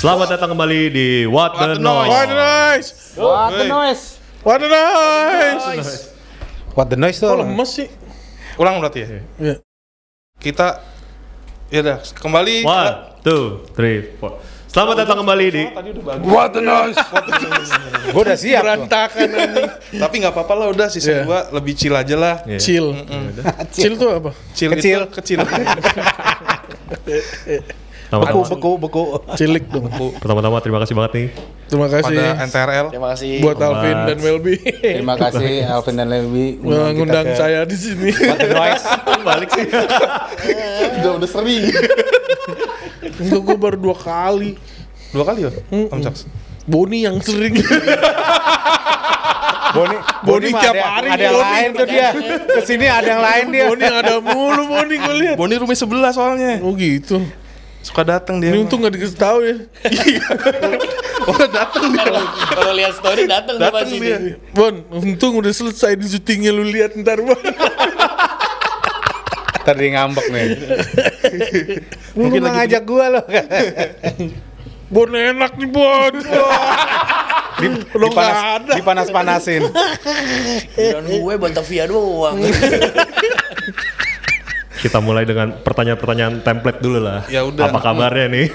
Selamat datang kembali di What, the, Noise. What the noise? What the noise? What the noise? What the noise Kok tuh? lemes sih? Ulang berarti ya. Iya. Kita ya udah kembali. One, two, three, four. Selamat datang kembali di What the noise? Gue udah siap. Berantakan. Tapi nggak apa-apa lah udah season Iya. 2 lebih chill aja lah. Iya. Chill. Chill tuh apa? Chill Kecil. itu kecil. Beku, beku, beku. Cilik dong. pertama-tama terima kasih banget nih. Terima kasih Pada NTRL. Terima kasih. buat Mas. Alvin dan Welby Terima kasih Alvin dan Lewi mengundang saya di sini. Noise? Balik sih. Udah udah sering. Untuk gue baru dua kali. Dua kali ya? Om Caks. Boni yang sering. Boni, Boni tiap ada, hari ada yang Boni. lain tuh dia. Ke sini ada yang lain dia. Boni yang ada mulu Boni gue lihat. Boni rumah sebelah soalnya. Oh gitu. Suka datang dia. Ini untung gak dikasih tahu ya. Oh datang dia. Kalau lihat story datang Datang pasti dia. dia. Bon, untung udah selesai di syutingnya lu lihat ntar Bon. Tadi ngambek nih. Lu nggak ngajak gua loh. Bon enak nih Bon. Di, Lo dipanas, ada. dipanas-panasin. Dan gue Batavia doang. Kita mulai dengan pertanyaan-pertanyaan template dulu lah. Ya udah. Apa kabarnya nih?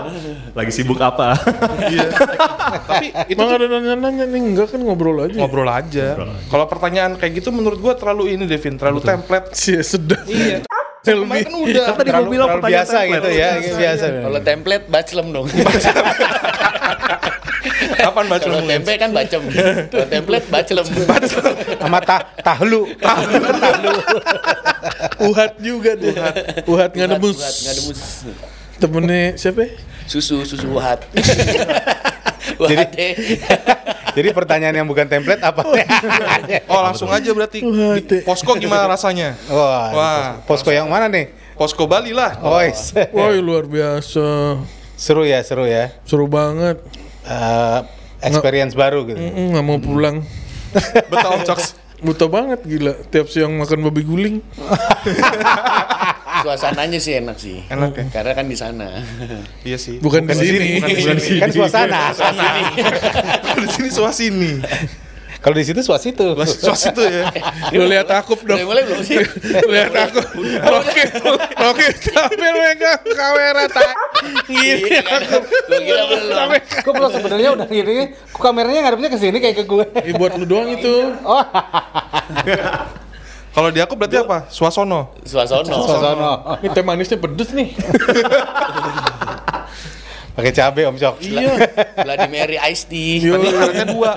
Lagi sibuk apa? Iya. Tapi itu tuh ada nanya-nanya nih enggak kan ngobrol aja. ngobrol aja. Kalau pertanyaan kayak gitu menurut gua terlalu ini Devin, terlalu template. Sih sedap. Iya. Kemarin kan udah. Tadi Terlalu, gua bilang terlalu pertanyaan biasa template. gitu ya. Biasa. Kalau template baclem dong. Kapan baca Kalau tempe kan bacem. Kalau template baclem. Sama tah tahlu. Tahlu. Uhat juga tuh. Uhat nggak Buat- nebus. buat nggak nebus. Temennya siapa? ya? Susu susu wahat. Wahat deh. Jadi pertanyaan yang bukan template apa? Oh langsung aja berarti. Wah, Di posko gimana rasanya? Wah, Wah. posko yang mana nih? Posko Bali lah. Oh, Wah luar biasa. seru ya, seru ya. Seru banget. Eh, experience baru gitu. Mm, Nggak mau pulang. Betul Om Caks. Buta banget gila. Tiap siang makan babi guling. Suasananya sih enak sih. Enak ya? Karena kan di sana. Iya sih. Bukan, di sini. bukan di sini. Kan suasana. Kalau di sini suasini. Kalau di situ suasitu. Suasitu ya. Lu lihat aku dong. Mulai belum sih? lihat aku. Oke, oke sambil megang kamera tak. Gini Iya kan? Gua kira belum. Kok belum sebenarnya udah gini, kok kameranya ngadepnya ke sini kayak ke gue. Eh, buat lu doang itu. Oh, Kalau di aku berarti apa? Suasono. Suasono. sono. Ini teh manisnya pedes nih. Pakai cabe Om Cok. iya. Vladimir Ice Tea. Tadi karetnya dua.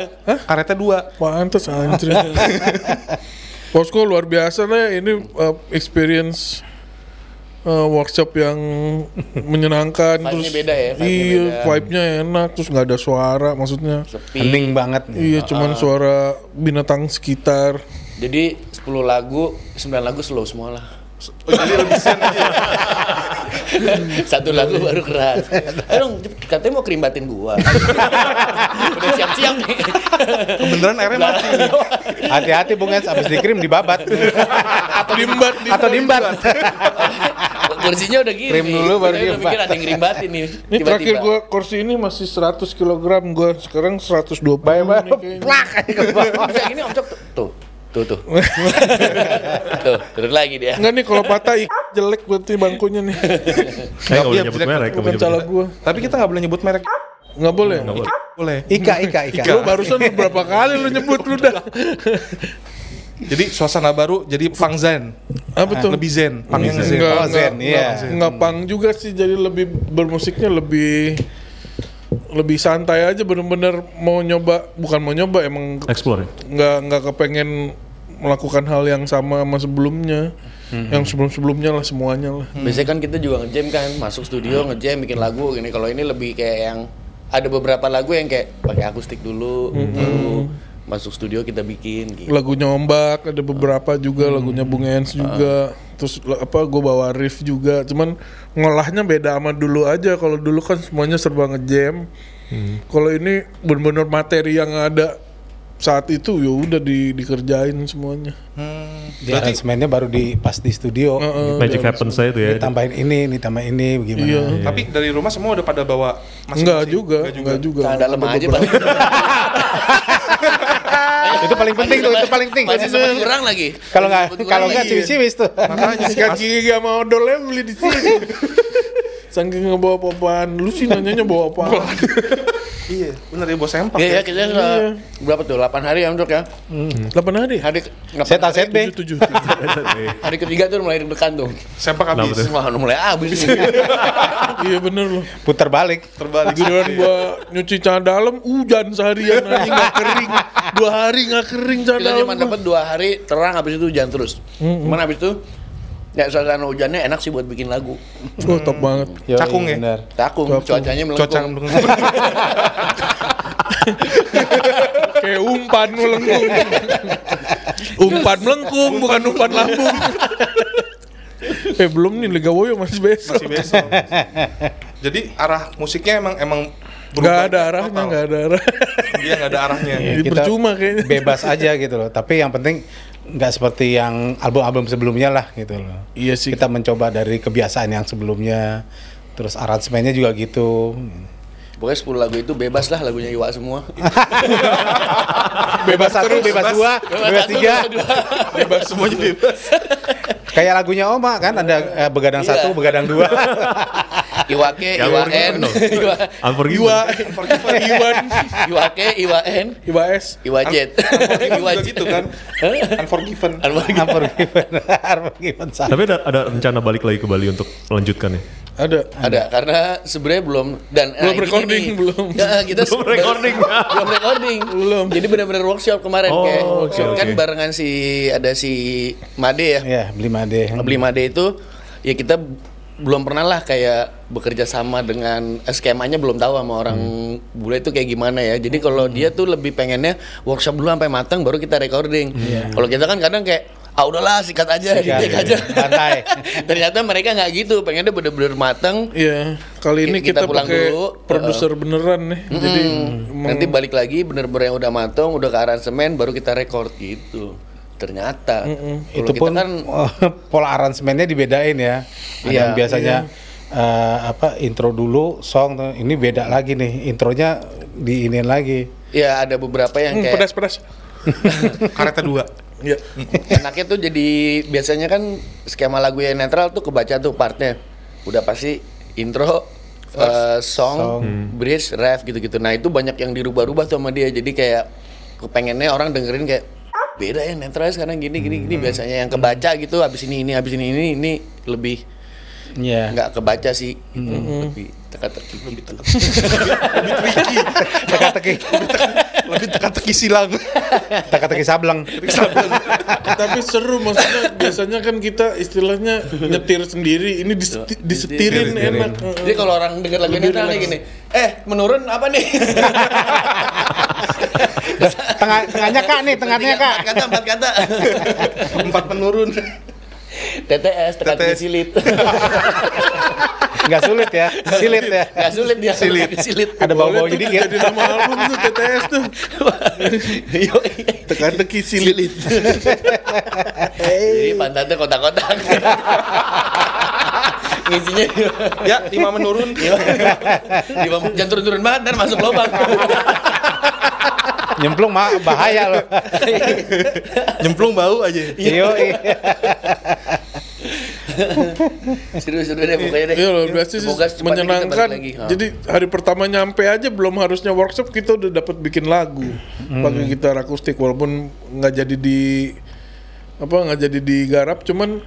Karetnya dua. pantas anjir. Posko luar biasa lah ini uh, experience uh, workshop yang menyenangkan terus beda ya, iya beda. vibe-nya enak terus nggak ada suara maksudnya Sepi. Hening banget. iya cuman suara binatang sekitar Jadi 10 lagu, 9 lagu slow semua lah. Oh, jadi lebih sen aja. Satu lagu baru keras. Eh dong, katanya mau kerimbatin gua. Udah siap-siap nih. Kebenaran airnya mati. Hati-hati Bung Ens, abis dikirim dibabat. atau dimbat Atau dimbat. Kursinya udah gini. Krim dulu baru diembat. mikir ada yang ngerimbatin nih. ini terakhir gua kursi ini masih 100 kg gua sekarang 120 Bayar-bayar nih kayaknya. plak aja ke bawah. Bisa gini om Cok tuh. Tuh tuh. tuh, turun lagi dia. Enggak nih kalau patah ik, jelek berarti bangkunya nih Saya nggak boleh nyebut merek. bukan salah gua Tapi kita nggak boleh nyebut merek. nggak boleh Nggak boleh. Boleh. Ika, Ika, Ika. Lu barusan berapa kali lu nyebut lu dah Jadi suasana baru jadi pang zen. apa tuh Lebih zen. Pang yang zen. Enggak, Oh, Zen, iya. nggak pang juga sih jadi lebih bermusiknya lebih lebih santai aja bener-bener mau nyoba bukan mau nyoba emang Explore ya? nggak nggak kepengen melakukan hal yang sama sama sebelumnya. Yang sebelum-sebelumnya lah semuanya lah. Biasanya kan kita juga ngejam kan, masuk studio ngejam bikin lagu gini. Kalau ini lebih kayak yang ada beberapa lagu yang kayak pakai akustik dulu, baru masuk studio kita bikin gitu. lagunya ombak ada beberapa juga lagunya Bung Ens juga terus apa gue bawa riff juga cuman ngolahnya beda sama dulu aja kalau dulu kan semuanya serba ngejam kalau ini bener-bener materi yang ada saat itu ya udah di, dikerjain semuanya. Hmm, Di aransemennya baru di pas di studio. Heeh. Magic happens saya itu ya. Ditambahin ini, ditambahin ini, bagaimana? Iya. Tapi dari rumah semua udah pada bawa masing-masing? Enggak juga, Enggak enggak juga. Nah, dalam Ada aja. itu paling penting tuh, itu paling penting. Masih sempat kurang lagi. Kalau nggak kalau nggak lagi. ciwis-ciwis tuh. Makanya Sikat gigi sama odolnya beli di sini. Saking ngebawa apa-apaan. Lu sih nanyanya bawa apa? Iya, bener ya bos sempak Iya, ya, ya. kita sudah berapa tuh? 8 hari ya untuk ya. 8 hari. Hari Set A, set B. 7 7 hari ketiga tuh mulai deg-degan tuh. Sempak habis. Wah, mulai habis. Iya bener loh. Putar balik. Terbalik. Giliran gua nyuci celana dalam, hujan seharian aja nggak kering. Dua hari nggak kering celana Kita dalam. cuma gua. dapat dua hari terang habis itu hujan terus. Cuman habis itu ya suasana hujannya enak sih buat bikin lagu. Oh, top banget. Yoi, Cakung ya? benar. Takung, Takung. cuacanya melengkung. Cuaca mendukung. Kayak umpan melengkung. umpan melengkung bukan umpan lambung. eh belum nih Liga Woyo masih besok. Masih besok. Jadi arah musiknya emang emang Gak berubah ada arahnya, total. gak ada arah. Dia nggak ada arahnya. Iya, Jadi percuma kayaknya. Bebas aja gitu loh. Tapi yang penting nggak seperti yang album-album sebelumnya lah gitu loh. Iya sih. Kita mencoba dari kebiasaan yang sebelumnya. Terus aransemennya juga gitu. Pokoknya 10 lagu itu bebas lah lagunya Iwa semua. Bebas satu, bebas dua, bebas satu, tiga. bebas dua. Bebas semuanya bebas. Kayak lagunya Oma kan ada eh, begadang Iya. satu, begadang dua. Iwa K, Yang Iwa Unforgiven N, dong. Iwa Unforgiven. Iwa, Iwan, Iwa K, Iwa N, Iwa S. Iwa Z. Unforgiven Iwa juga Z. gitu kan. Unforgiven. Unforgiven. Unforgiven. Tapi ada, ada rencana balik lagi ke Bali untuk melanjutkan ya? Ada. Ada karena sebenarnya belum dan nah, Belum ini recording, nih. belum. Nggak, kita Belum recording. belum recording. Belum. Jadi benar-benar workshop kemarin Oh, kayak oke, kan oke. barengan si ada si Made ya. Ya, beli made. Beli Made itu ya kita belum pernah lah kayak bekerja sama dengan eh, skemanya belum tahu sama orang bule itu kayak gimana ya. Jadi kalau dia tuh lebih pengennya workshop dulu sampai matang baru kita recording. Kalau kita kan kadang kayak ah udahlah sikat aja, Sikat, take aja. santai. Ternyata mereka nggak gitu, pengennya bener-bener matang. Iya, kali ini Kita kita, pulang pakai dulu, produser beneran nih. Jadi emang- Nanti balik lagi bener-bener yang udah matang, udah ke aransemen baru kita record gitu. Ternyata kalau itu kita pun kan pola aransemennya dibedain ya. Ada Iya, yang biasanya eh, apa intro dulu song ini beda lagi nih intronya diinin lagi. ya ada beberapa yang Hmm, kayak pedas-pedas. Karetnya dua. Iya. enaknya tuh jadi biasanya kan skema lagu yang netral tuh kebaca tuh partnya. Udah pasti intro eh, song, song. bridge, ref gitu-gitu. Nah, itu banyak yang dirubah-rubah tuh sama dia. Jadi kayak kepengennya orang dengerin kayak beda ya netral sekarang gini gini gini. Biasanya yang kebaca gitu habis ini ini habis ini ini ini lebih Iya. nggak kebaca sih lebih teka-teki gitu Teka-teki, Lebih teka-teki silang. teka-teki sableng. Tapi seru maksudnya biasanya kan kita istilahnya nyetir sendiri, ini diseti- disetirin Disetirin. enak. jadi kalau orang denger lagu netral nih gini eh menurun apa nih Tengah, tengahnya kak nih, tengahnya kak. empat kata empat kata Empat menurun. TTS teka-teki TTS. silit Nggak sulit ya, silit ya. nggak sulit dia silit silit Ada bau-baunya Boleh tuh dikit. Jadi nama album tuh TTS tuh. Yoi. Teka-teki silit. Jadi pantatnya kotak-kotak. Ngisinya Ya, lima menurun. jangan turun-turun banget ntar masuk lubang. Nyemplung mah bahaya loh. Nyemplung bau aja. Iyo, Serius-serius deh pokoknya deh. Iya loh, biasa sih menyenangkan. balik lagi. Ha. Jadi hari pertama nyampe aja belum harusnya workshop kita udah dapat bikin lagu pakai gitar akustik walaupun nggak jadi di apa nggak jadi digarap cuman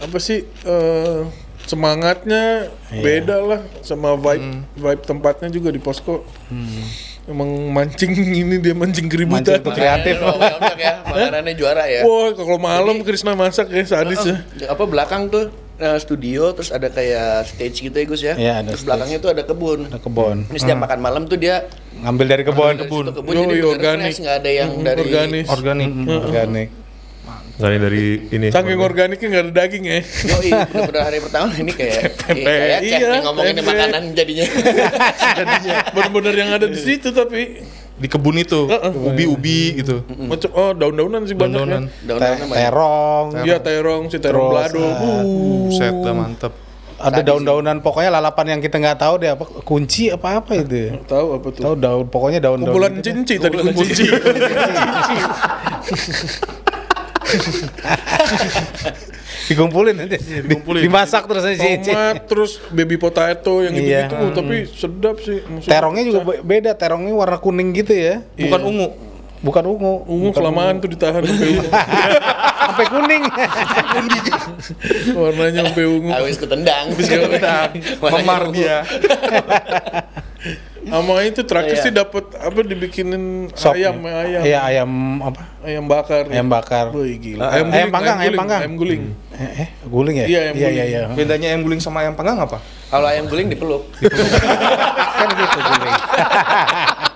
apa sih eh, semangatnya beda lah sama vibe vibe tempatnya juga di posko. Emang mancing ini dia mancing keributan. Mancing kreatif. Makanannya banyak ya, makanannya juara ya. Wah, kalau malam Krisna masak ya sadis ya. Apa belakang tuh eh, studio terus ada kayak stage gitu ya Gus ya. Iya, ada terus belakangnya tuh ada kebun. Ada kebun. Ini setiap makan malam tuh dia Ngambil dari kebun. kebun. kebun Yoi, jadi organik. fresh, nggak ada yang dari Organis. Organik. Organik. Ada dari ini. Saking organiknya nggak ada daging ya. Yoi, bener-bener hari pertama ini kayak kayak chef Iya, ngomongin tempe. makanan jadinya. Bener-bener yang ada di situ tapi di kebun itu, ubi-ubi gitu. Macam oh daun-daunan sih banyak Daun-daunan. ya. Daun-daunnya Te- banyak. terong, Iya terong, si terong belado. ah, Uh. Set dah mantep. ada daun-daunan pokoknya lalapan yang kita nggak tahu deh apa kunci apa apa itu ya. Tahu apa tuh? Tahu daun pokoknya daun-daun. Kumpulan cinci tadi kunci. dikumpulin nanti Dikumpulin. dimasak terus aja cici. Tomat terus baby potato yang Iya. gitu-gitu. Oh, tapi sedap sih. Maksudnya terongnya juga be- beda terongnya warna kuning gitu ya Bukan ungu. bukan ungu ungu Bukan kelamaan tuh ditahan sampai ungu. sampai kuning Warnanya sampai ungu. Awis ketendang. Memar dia. Sama itu terakhir Iya. sih dapat apa dibikinin Sop. ayam ayam. Iya ayam apa Ayam bakar. ayam bakar Wih, gila. Ayam guling, panggang, ayam panggang. Ayam guling. eh, eh guling ya Iya, ayam iya guling. iya iya Bedanya ayam guling sama ayam panggang apa? Kalau ayam guling dipeluk. kan gitu guling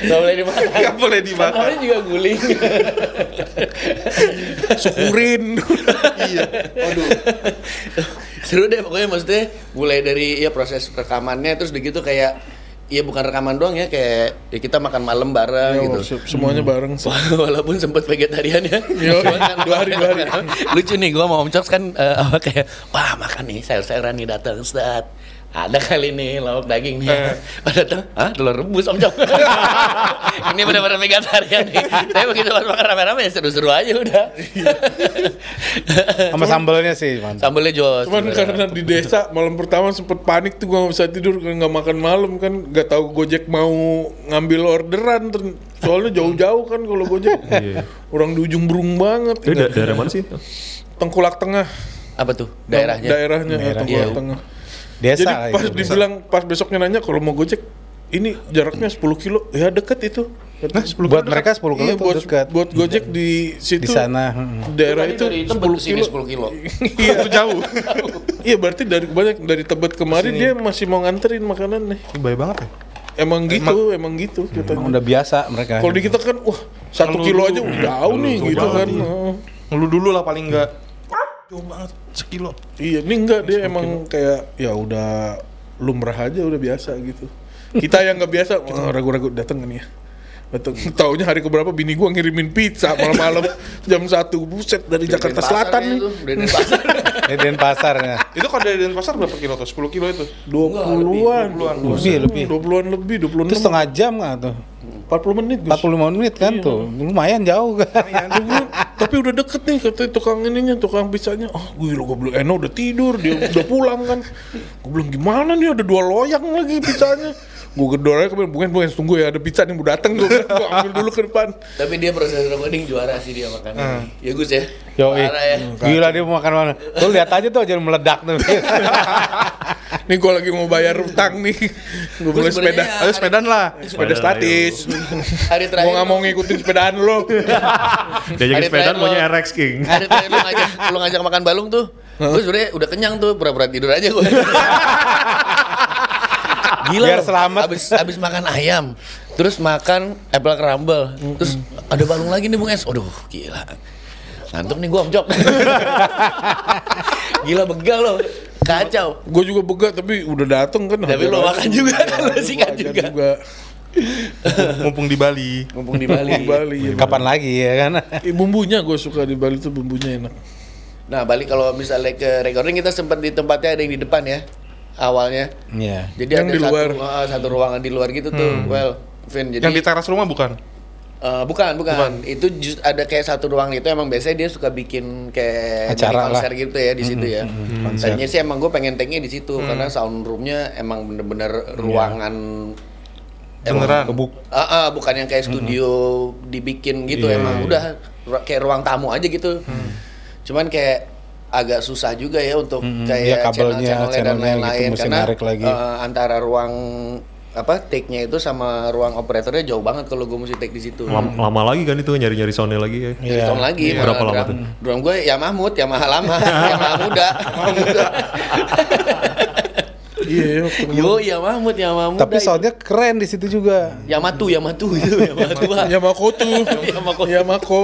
Gak boleh dimakan. Gak boleh dimakan. Namanya juga guling. Syukurin. iya. Seru deh pokoknya maksudnya mulai dari ya proses rekamannya terus begitu kayak ya bukan rekaman doang ya kayak ya kita makan malam bareng Ya, gitu. semuanya bareng sih. Walaupun sempat vegetarian ya. Yo, kan dua hari, dua hari. Lucu nih gua mau Om kan eh, apa kayak wah makan nih sayur-sayuran nih datang Ustaz. Ada kali nih lauk daging nih. Pas datang, ah telur rebus Om Coks. Ini benar-benar vegetarian nih. Tapi begitu pas makan rame-rame ya seru-seru aja udah. sama sambelnya sih mantap Sambelnya jos. Cuman karena di desa malam pertama sempet panik tuh gua nggak bisa tidur karena nggak makan malam kan nggak tahu Gojek mau ngambil orderan soalnya jauh-jauh kan kalau Gojek Iya. orang di ujung berung banget Itu da- daerah mana sih? tengkulak tengah apa tuh daerahnya? daerahnya ya, Daerah. tengkulak Iya. tengah desa jadi lah pas itu, desa. dibilang pas besoknya nanya kalau mau Gojek ini jaraknya 10 kilo ya deket itu Nah, 10 buat mereka 10 kilo iya, tuh buat, dekat buat Gojek di situ di sana hmm. daerah Tadi itu dari 10 ke sini kilo 10 kilo. iya itu jauh. iya berarti dari banyak dari Tebet kemari dia masih mau nganterin makanan nih Baik banget ya. Emang gitu, emang gitu Emang katanya. udah biasa mereka Kalau di kita kan, wah satu kilo dulu. aja udah jauh nih gitu kan. Heeh. Ngeluh dulu lah paling enggak. Jauh banget sekilo. Iya, ini enggak dia emang kayak ya udah lumrah aja udah biasa gitu. Kita yang nggak biasa, oh, ragu-ragu datang nih ya. Betul. Taunya hari keberapa bini gua ngirimin pizza malam-malam jam satu buset dari Jakarta Selatan nih. Denpasar. Di Denpasarnya Itu kalau dari Denpasar berapa kilo tuh? 10 kilo itu. Dua puluhan, lebih lebih dua puluhan lebih, dua puluh itu setengah jam nggak tuh empat puluh menit. Gus. 45 menit kan tuh. Lumayan jauh. Kan Iya, tapi udah deket nih kata tukang ininya tukang pizzanya oh gue gue bilang Eno udah tidur dia udah pulang kan. Gue bilang gimana nih ada dua loyang lagi pizzanya gue gedor aja kemudian bukan bukan tunggu ya ada pizza nih mau datang gue gue ambil dulu ke depan Tapi dia proses recording juara sih dia makan. Ya Gus ya. Yo, Parah ya. gila dia mau makan mana? Tuh lihat aja tuh jadi meledak tuh. nih gue lagi mau bayar utang nih gue beli sepeda sebenarnya- Ayo sepedaan lah. sepeda statis Hari terakhir. gue nggak mau ngikutin sepedaan lo Diajakin Hari sepedaan terakhir maunya lo- RX King. Hari terakhir lu ngajak, lu ngajak makan balung tuh. Gue sebenernya udah kenyang tuh, pura-pura tidur aja gue. Gila. Biar selamat. Abis, abis makan ayam, terus makan apple crumble, terus ada balung lagi nih Bung Es. Aduh, gila. Ngantuk nih gue omjok. gila begal loh. Kacau. gue juga begak tapi udah dateng kan Tapi lo makan juga kan, lo sikat Hajar juga. Mumpung di Bali. Mumpung di Bali. di Bali ya. Kapan lagi ya kan? Bumbunya gue suka di Bali tuh bumbunya enak Nah, balik kalau misalnya ke recording kita sempat di tempatnya ada yang di depan ya. Awalnya. Iya. Jadi Yang ada di satu, luar. ah, satu ruangan di luar gitu tuh. Well, Vin, jadi Yang di teras rumah bukan? Eh, bukan, bukan, Itu just ada kayak satu ruang itu emang biasanya dia suka bikin kayak Acara konser gitu ya di situ ya. konser. Tadinya sih emang gue pengen take di situ karena sound roomnya emang bener-bener ruangan Beneran. Kebuk. Ah, ah, bukan yang kayak studio dibikin gitu Iya, emang iya. udah ru- kayak ruang tamu aja gitu. Cuman kayak agak susah juga ya untuk Hmm, kayak iya, kabelnya, channel-channelnya dan channelnya gitu, lain-lain mesti karena narik lagi. eh, antara ruang apa take-nya itu sama ruang operatornya jauh banget kalau gue mesti take di situ. Lama, lama lagi kan itu nyari-nyari soundnya lagi ya. Dari Iya. tahun lagi Iya. malah Berapa lama drum, tuh? drum gue ya Mahmud, ya Maha lama, ya Maha muda, Maha muda. iya ya waktu Yo, ya ya muda. Tapi soundnya keren di situ juga. Yamatu, Yamatu itu, Yamatu. Yamako tuh Yamako.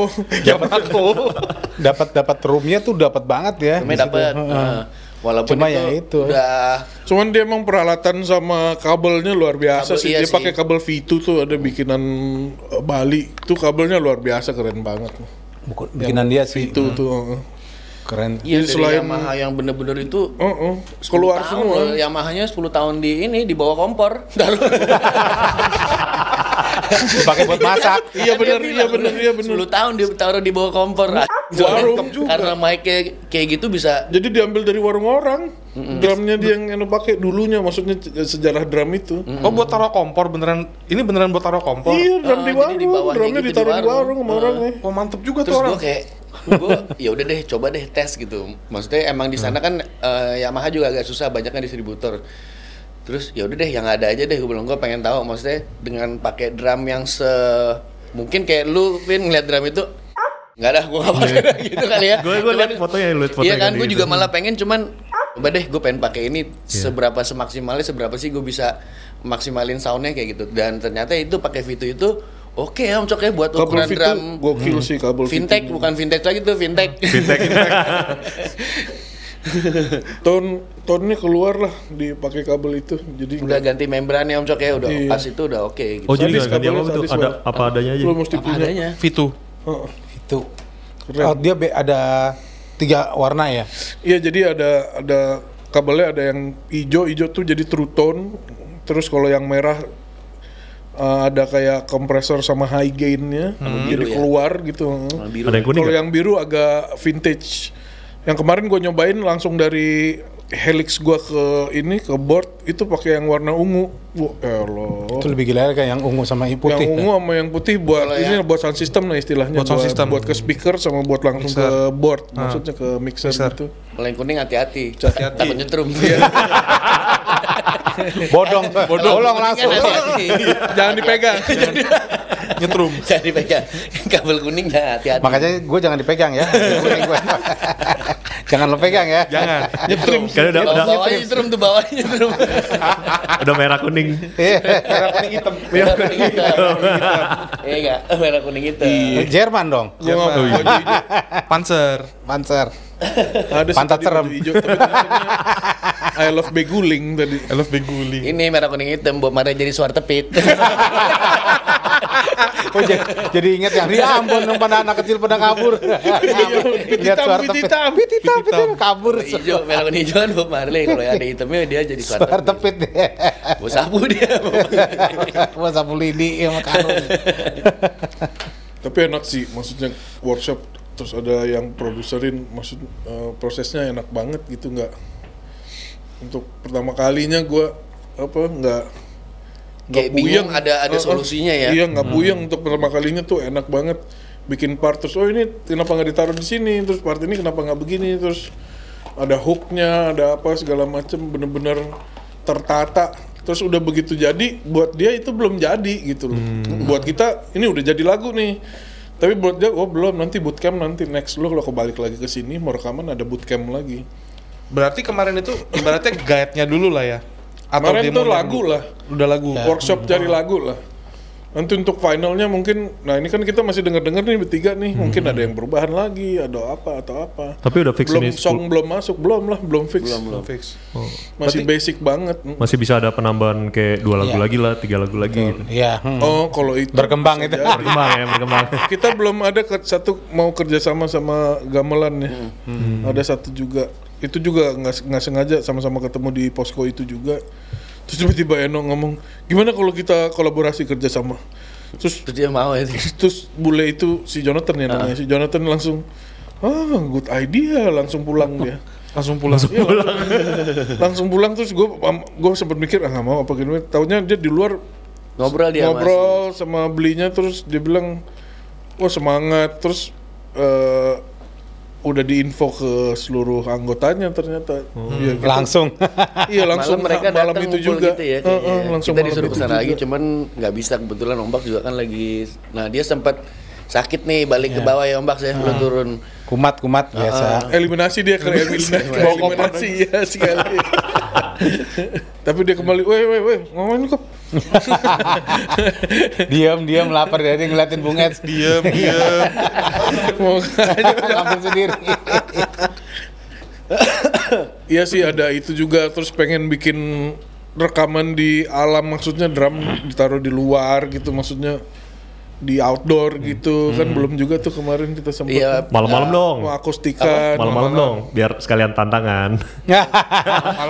Yamako Dapat dapat roomnya tuh dapat banget ya. Dapet. Heeh. Nah, Walaupun Cuma itu, ya itu. udah Cuman dia emang peralatan sama kabelnya luar biasa Kabel, sih. iya dia pakai kabel V2 tuh ada bikinan eh, Bali. Itu kabelnya luar biasa keren banget. Buku- bikinan dia sih Itu tuh. Keren. iya dari selain- Yamaha yang bener-bener itu Oh, oh. keluar 10 tahun semua. loh, Yamaha-nya 10 tahun di ini di bawah kompor. Dipakai buat masak. Iya Kan dia bener, iya bener, iya bener. 10 tahun dia taruh di bawah kompor. Warung juga. Karena mic kayak, kayak gitu bisa Jadi diambil dari warung orang. Drumnya dia yang yang pakai dulunya, maksudnya sejarah drum itu. Oh buat taruh kompor beneran ini beneran buat taruh kompor. Iya, drum Ah, di jadi warung. di Drumnya gitu di ditaruh di warung. warung sama Ah. orangnya. Oh mantep juga terus tuh orang. gue kayak gue ya udah deh coba deh tes gitu. Maksudnya emang di sana kan eh, Yamaha juga agak susah banyak kan distributor. Terus ya udah deh yang ada aja deh gue bilang gue pengen tahu maksudnya dengan pakai drum yang se mungkin kayak lu Vin ngeliat drum itu nggak ada gue nggak pakai gitu kali ya. Gue gue liat fotonya, liat fotonya iya kan gue juga malah pengen cuman coba deh gue pengen pakai ini seberapa semaksimalnya seberapa sih gue bisa maksimalin soundnya kayak gitu. Dan ternyata itu pakai V2 itu oke ya om Cok ya buat Kabel ukuran V2 drum gokil sih kabel fintech V2. bukan fintech lagi tuh fintech Fintech. Ton tonnya keluar lah dipakai kabel itu. Jadi udah ganti membran ya om Cok ya udah Iya. pas itu udah oke gitu Oh jadi Sadis nggak ganti apa sadis Ada apa adanya aja. lu mesti apa punya. adanya V2. Heeh. Itu. Keren. Oh, dia be- ada tiga warna ya. Iya jadi ada ada kabelnya ada yang hijau hijau tuh jadi true tone. Terus kalau yang merah eh, ada kayak kompresor sama high gainnya jadi Biru ya? keluar gitu. Warna biru Ada yang kuning Kalau yang biru agak vintage. Yang kemarin gue nyobain langsung dari helix gua ke ini ke board itu pakai yang warna ungu. Wah, eloh. Itu lebih gila kayak yang ungu sama yang putih. ungu sama yang putih buat Kalau ini yang- buat sound system lah istilahnya Buat sound system. buat ke speaker sama buat langsung Mixer. ke board Ah. maksudnya ke mixer, Mixer. gitu kalau yang kuning hati-hati Hati-hati. takut nyetrum Bodong. Bolong langsung. Kan hati-hati jangan dipegang Nyetrum. jangan dipegang kabel kuning jangan hati-hati Makanya gue jangan dipegang ya. Jangan lo pegang ya. Jangan. nyetrim Kan udah udah bawahnya nyetrum tuh bawahnya nyetrum udah merah kuning. Iya. Merah kuning hitam. merah kuning hitam iya enggak merah kuning hitam Jerman dong. hijau Panzer. Panzer. ada Pantat serem. hijau I love beguling tadi I love beguling. ini merah kuning hitam buat Maria jadi suara tepit Oh, jadi, jadi inget yang di Ambon yang pada anak kecil pada kabur. pit Lihat suara pit tepit. hitam. Pit hitam, pit hitam, kabur. hijau merah kuning hijau kan Bob Marley kalau ada hitamnya dia jadi suara Suara tepit tepit. Bawa sapu dia Gua sapu lidi sama karung. tapi enak sih maksudnya workshop terus ada yang produserin maksud eh, prosesnya enak banget gitu nggak untuk pertama kalinya gua apa nggak Kayak bingung ada- ada eh, solusinya ya. iya nggak puyeng untuk pertama kalinya tuh enak banget. Bikin part terus oh ini kenapa nggak ditaruh di sini? Terus part ini kenapa nggak begini? Terus ada hooknya ada apa segala macem bener-bener tertata. Terus udah begitu jadi buat dia itu belum jadi gitu loh. Buat kita ini udah jadi lagu nih. Tapi buat dia oh belum nanti bootcamp nanti next. Lo kalau kebalik lagi ke sini mau rekaman ada bootcamp lagi. Berarti kemarin itu ibaratnya guide-nya dulu lah ya. Kemarin tuh lagu dulu? lah. Udah lagu. workshop cari lagu lah nanti untuk finalnya mungkin nah ini kan kita masih denger-denger nih bertiga nih mungkin ada yang perubahan lagi ada apa atau apa Tapi udah fix belum ini song belum masuk belum lah belum fix Belum fix. masih basic banget masih bisa ada penambahan kayak dua lagu Iya. lagi lah, tiga lagu lagi gitu. Iya. hmm. oh kalau itu Berkembang itu. jadi. Berkembang ya, berkembang. kita belum ada ke, satu mau kerjasama sama gamelan ya ada satu juga itu juga nggak nggak sengaja sama-sama ketemu di posko itu juga. Terus tiba-tiba Eno ngomong gimana kalau kita kolaborasi kerjasama terus terus dia mau ya terus bule itu si Jonathan ya namanya si Jonathan langsung ah good idea langsung pulang dia. Langsung pulang. Iya, langsung, langsung pulang terus gue gue sempat mikir ah nggak mau apa gini? Taunya dia di luar ngobrol dia sama ngobrol sama belinya terus dia bilang wah semangat. Terus eh, udah diinfo ke seluruh anggotanya ternyata Iya, kita- Langsung. iya langsung malam mereka malam datang itu juga gitu ya eh, kayaknya. langsung kita disuruh ke sana juga. lagi cuman nggak bisa kebetulan ombak juga kan lagi nah dia sempat sakit nih balik Iya. ke bawah ya ombak saya belum turun Kumat kumat biasa. eliminasi dia ke eliminasi, ke eliminasi ya sekali tapi dia kembali weh weh weh ngapain kok diam diam lapar dari ngeliatin Bung Eds. Diem, diem. mau Ambil sendiri. Iya sih ada itu juga terus pengen bikin rekaman di alam maksudnya drum ditaruh di luar gitu maksudnya di outdoor gitu kan belum juga tuh kemarin kita sempat Iya. Malam-malam dong. mau akustikan Malam-malam dong, biar sekalian tantangan.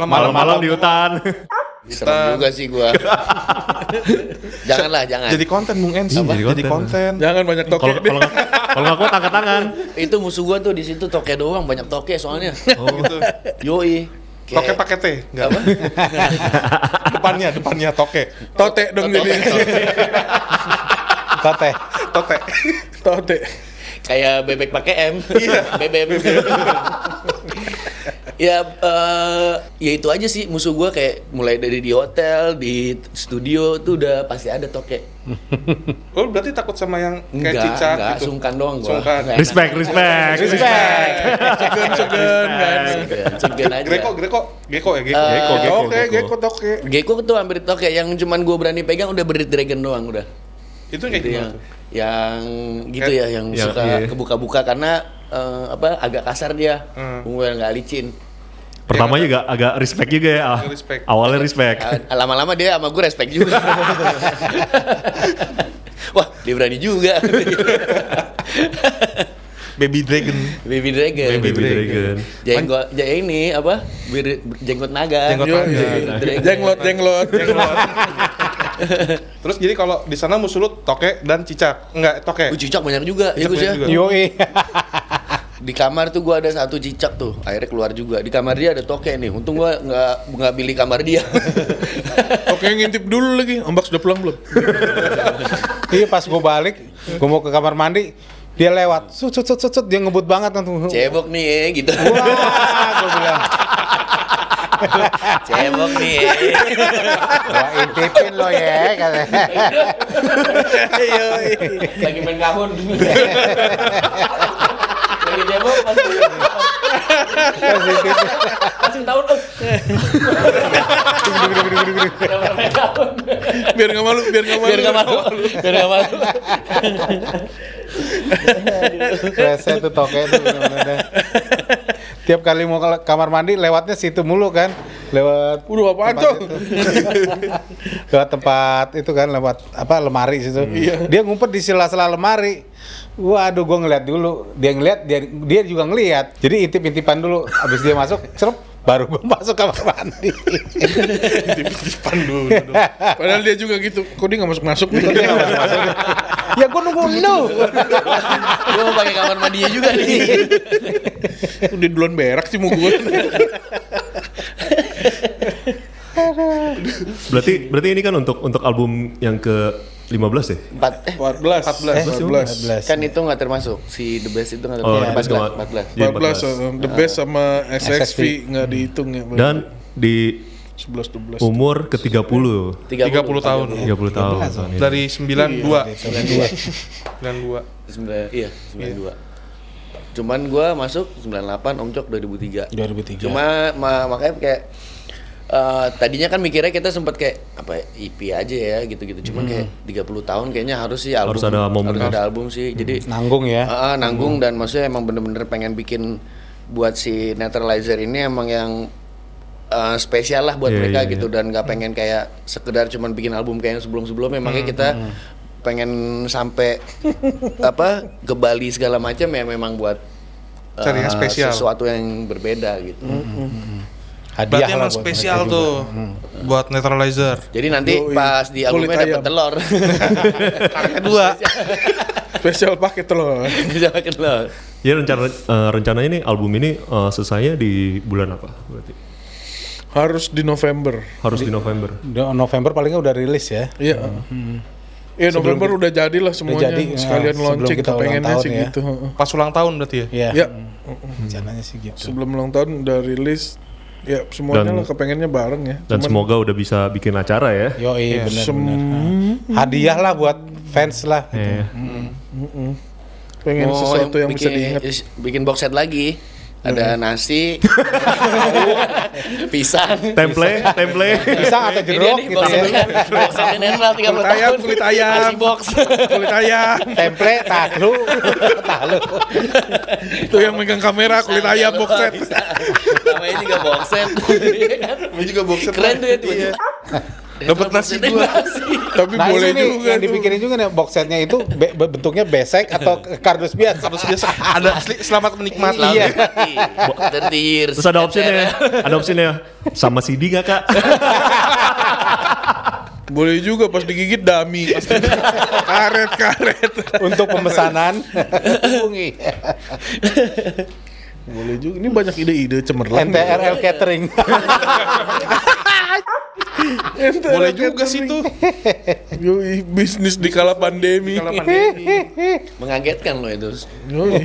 Malam-malam di hutan. Serem juga sih gua. Janganlah, jangan. jadi konten Bung Ens. Apa? Jadi Jadi konten. jangan banyak toke kalau nggak- kalau nggak kuat angkat tangan. Itu musuh gua tuh di situ toke doang, banyak toke soalnya. Oh. Gitu. Yoi. Toke Kayak- pakai T, enggak. apa? depannya, depannya toke. tote dong jadi Tote. Tote. tote Kayak bebek pakai M. Iya. BBM. ya eh, ya itu aja sih musuh gua kayak mulai dari di hotel, di studio tuh udah pasti ada toke. Oh, berarti takut sama yang kayak Enggak, cicak enggak, gitu. sungkan doang gua. Sungkan. Respect, respect. Respect. segan segan kan segan aja. Greko, Greko, Geko ya, Geko. Eh, Geko, geko, toke geko. geko toke Gecko tuh hampir toke yang cuman gua berani pegang udah berit dragon doang udah. Itu kayak Gitu gimana yang, tuh? yang gitu ya yang Ya, suka iya. kebuka-buka karena eh, apa agak kasar dia. Hmm. Gue nggak licin. Pertama juga agak respect juga ya. Ah, Respect. Awalnya respect. Ah, Lama-lama dia sama gue respect juga. Wah, dia berani juga. Baby Dragon. Baby Dragon. Baby Dragon. Jenggot, ja ini apa? Jenggot naga. Jenggot naga. Baby Dragon. jenglot jenglot Terus jadi kalau di sana musuh lu toke dan cicak. Enggak, toke. Uh, cicak banyak juga, ya Cicak Gus ya. banyak juga. Yoi. Di kamar tuh gua ada satu cicak tuh, akhirnya keluar juga. Di kamar dia ada toke nih. Untung gua nggak nggak pilih kamar dia. toke ngintip dulu lagi ombak sudah pulang belum Iya pas gue balik, gue mau ke kamar mandi, dia lewat, sut sut sut sut, dia ngebut banget kan tuh. Cebok nih, eh, gitu. Wah, gue bilang, Cebok nih. wah intipin lo ya, katanya. Lagi main kahun. Lagi cebok masih masih tahun. kahun. biar nggak malu biar nggak malu Biar nggak malu. Biar nggak malu. Rese tuh toke tuh. Tiap kali mau ke kamar mandi lewatnya situ mulu kan. Lewat Udah apaan tempat tuh? lewat tempat itu kan lewat apa lemari situ. Dia ngumpet di sela-sela lemari. Waduh, gue ngeliat dulu. Dia ngeliat, dia dia juga ngeliat. Jadi intip-intipan dulu. Abis dia masuk, cerup, baru gue masuk kamar mandi. Titipan dulu. padahal dia juga gitu kok dia nggak masuk masuk nih ya gue nunggu lu. Gue mau pakai kamar mandinya juga nih. udah duluan berak sih mau gue Berarti berarti ini kan untuk untuk album yang ke 15 ya? Empat, eh 14 14 kan itu nggak termasuk si the best itu nggak Oh, termasuk. The Empat Best belas, nggak- empat belas. Iya, 14 uh, the best sama SXV nggak dihitung ya Dan di 11 12 umur ke 30. 30 tahun. 30 tahun. tahun ini. Dari 92. 92. Sembilan, iya, 92. Cuman gua masuk 98, Om Cok 2003. 2003. Cuma ma- makanya kayak eh, tadinya kan mikirnya kita sempat kayak apa ya, EP aja ya gitu-gitu. Cuman kayak 30 tahun kayaknya harus sih album. Harus ada momen. harus ada album sih. Jadi nanggung ya. Ah, ah, nanggung dan maksudnya emang bener-bener pengen bikin buat si Naturalizer ini emang yang eh, spesial lah buat Iya, mereka iya, gitu dan nggak pengen kayak sekedar cuman bikin album kayak yang sebelum-sebelumnya makanya kita pengen sampai apa ke Bali segala macam ya memang buat Cari yang eh, spesial. sesuatu yang berbeda gitu. Hadiah Berarti emang spesial tuh buat neutralizer. Jadi nanti Yoi. pas di albumnya dapat ayam. telur. Kedua. spesial paket telur Bisa pakai telur. Ya rencana eh, rencana ini album ini eh, selesainya di bulan apa berarti? harus di November Harus di November. Udah November palingnya udah rilis ya. iya Iya November udah jadi lah semuanya jadi, ya, sekalian launching kita kepengennya tahun sih ya. gitu heeh. Pas ulang tahun berarti ya? Iya. ya Rencananya sih gitu. sebelum ulang tahun udah rilis ya semuanya Dan- lah kepengennya bareng ya Dan semoga udah bisa bikin acara ya. Yo iya benar sem- benar. Hadiah lah buat fans lah. Iya. pengen Mau sesuatu yang bisa bikin, diingat bikin box set lagi. Ada nasi, tahu, pisang. Temple, temple. Pisang atau Ini jeruk gitu ya. set- box set netral 30 Kulit ayam, tahun. kulit ayam. Nasi box. Kulit ayam. Tempe, tahu, tahu. Itu yang megang kamera kulit ayam box set. Bisa. Namanya juga box set. Ini juga box set. Keren tuh ya tiba-tiba. Dapat nasi nasi. Tapi Nah boleh ini juga yang tuh. dipikirin juga nih box setnya itu be- be- bentuknya besek atau kardus biasa. Terus biasa ada sel- selamat menikmati. Iya. After tears. Terus ada opsinya, ada opsinya sama CD nggak kak? Boleh juga pas digigit dami. karet karet. Untuk pemesanan hubungi Boleh juga. Ini banyak ide-ide cemerlang. NTRL Catering. Boleh juga sih tuh. Yoi, bisnis di kala pandemi. Kalau pandemi. Mengagetkan loh itu. Yoi,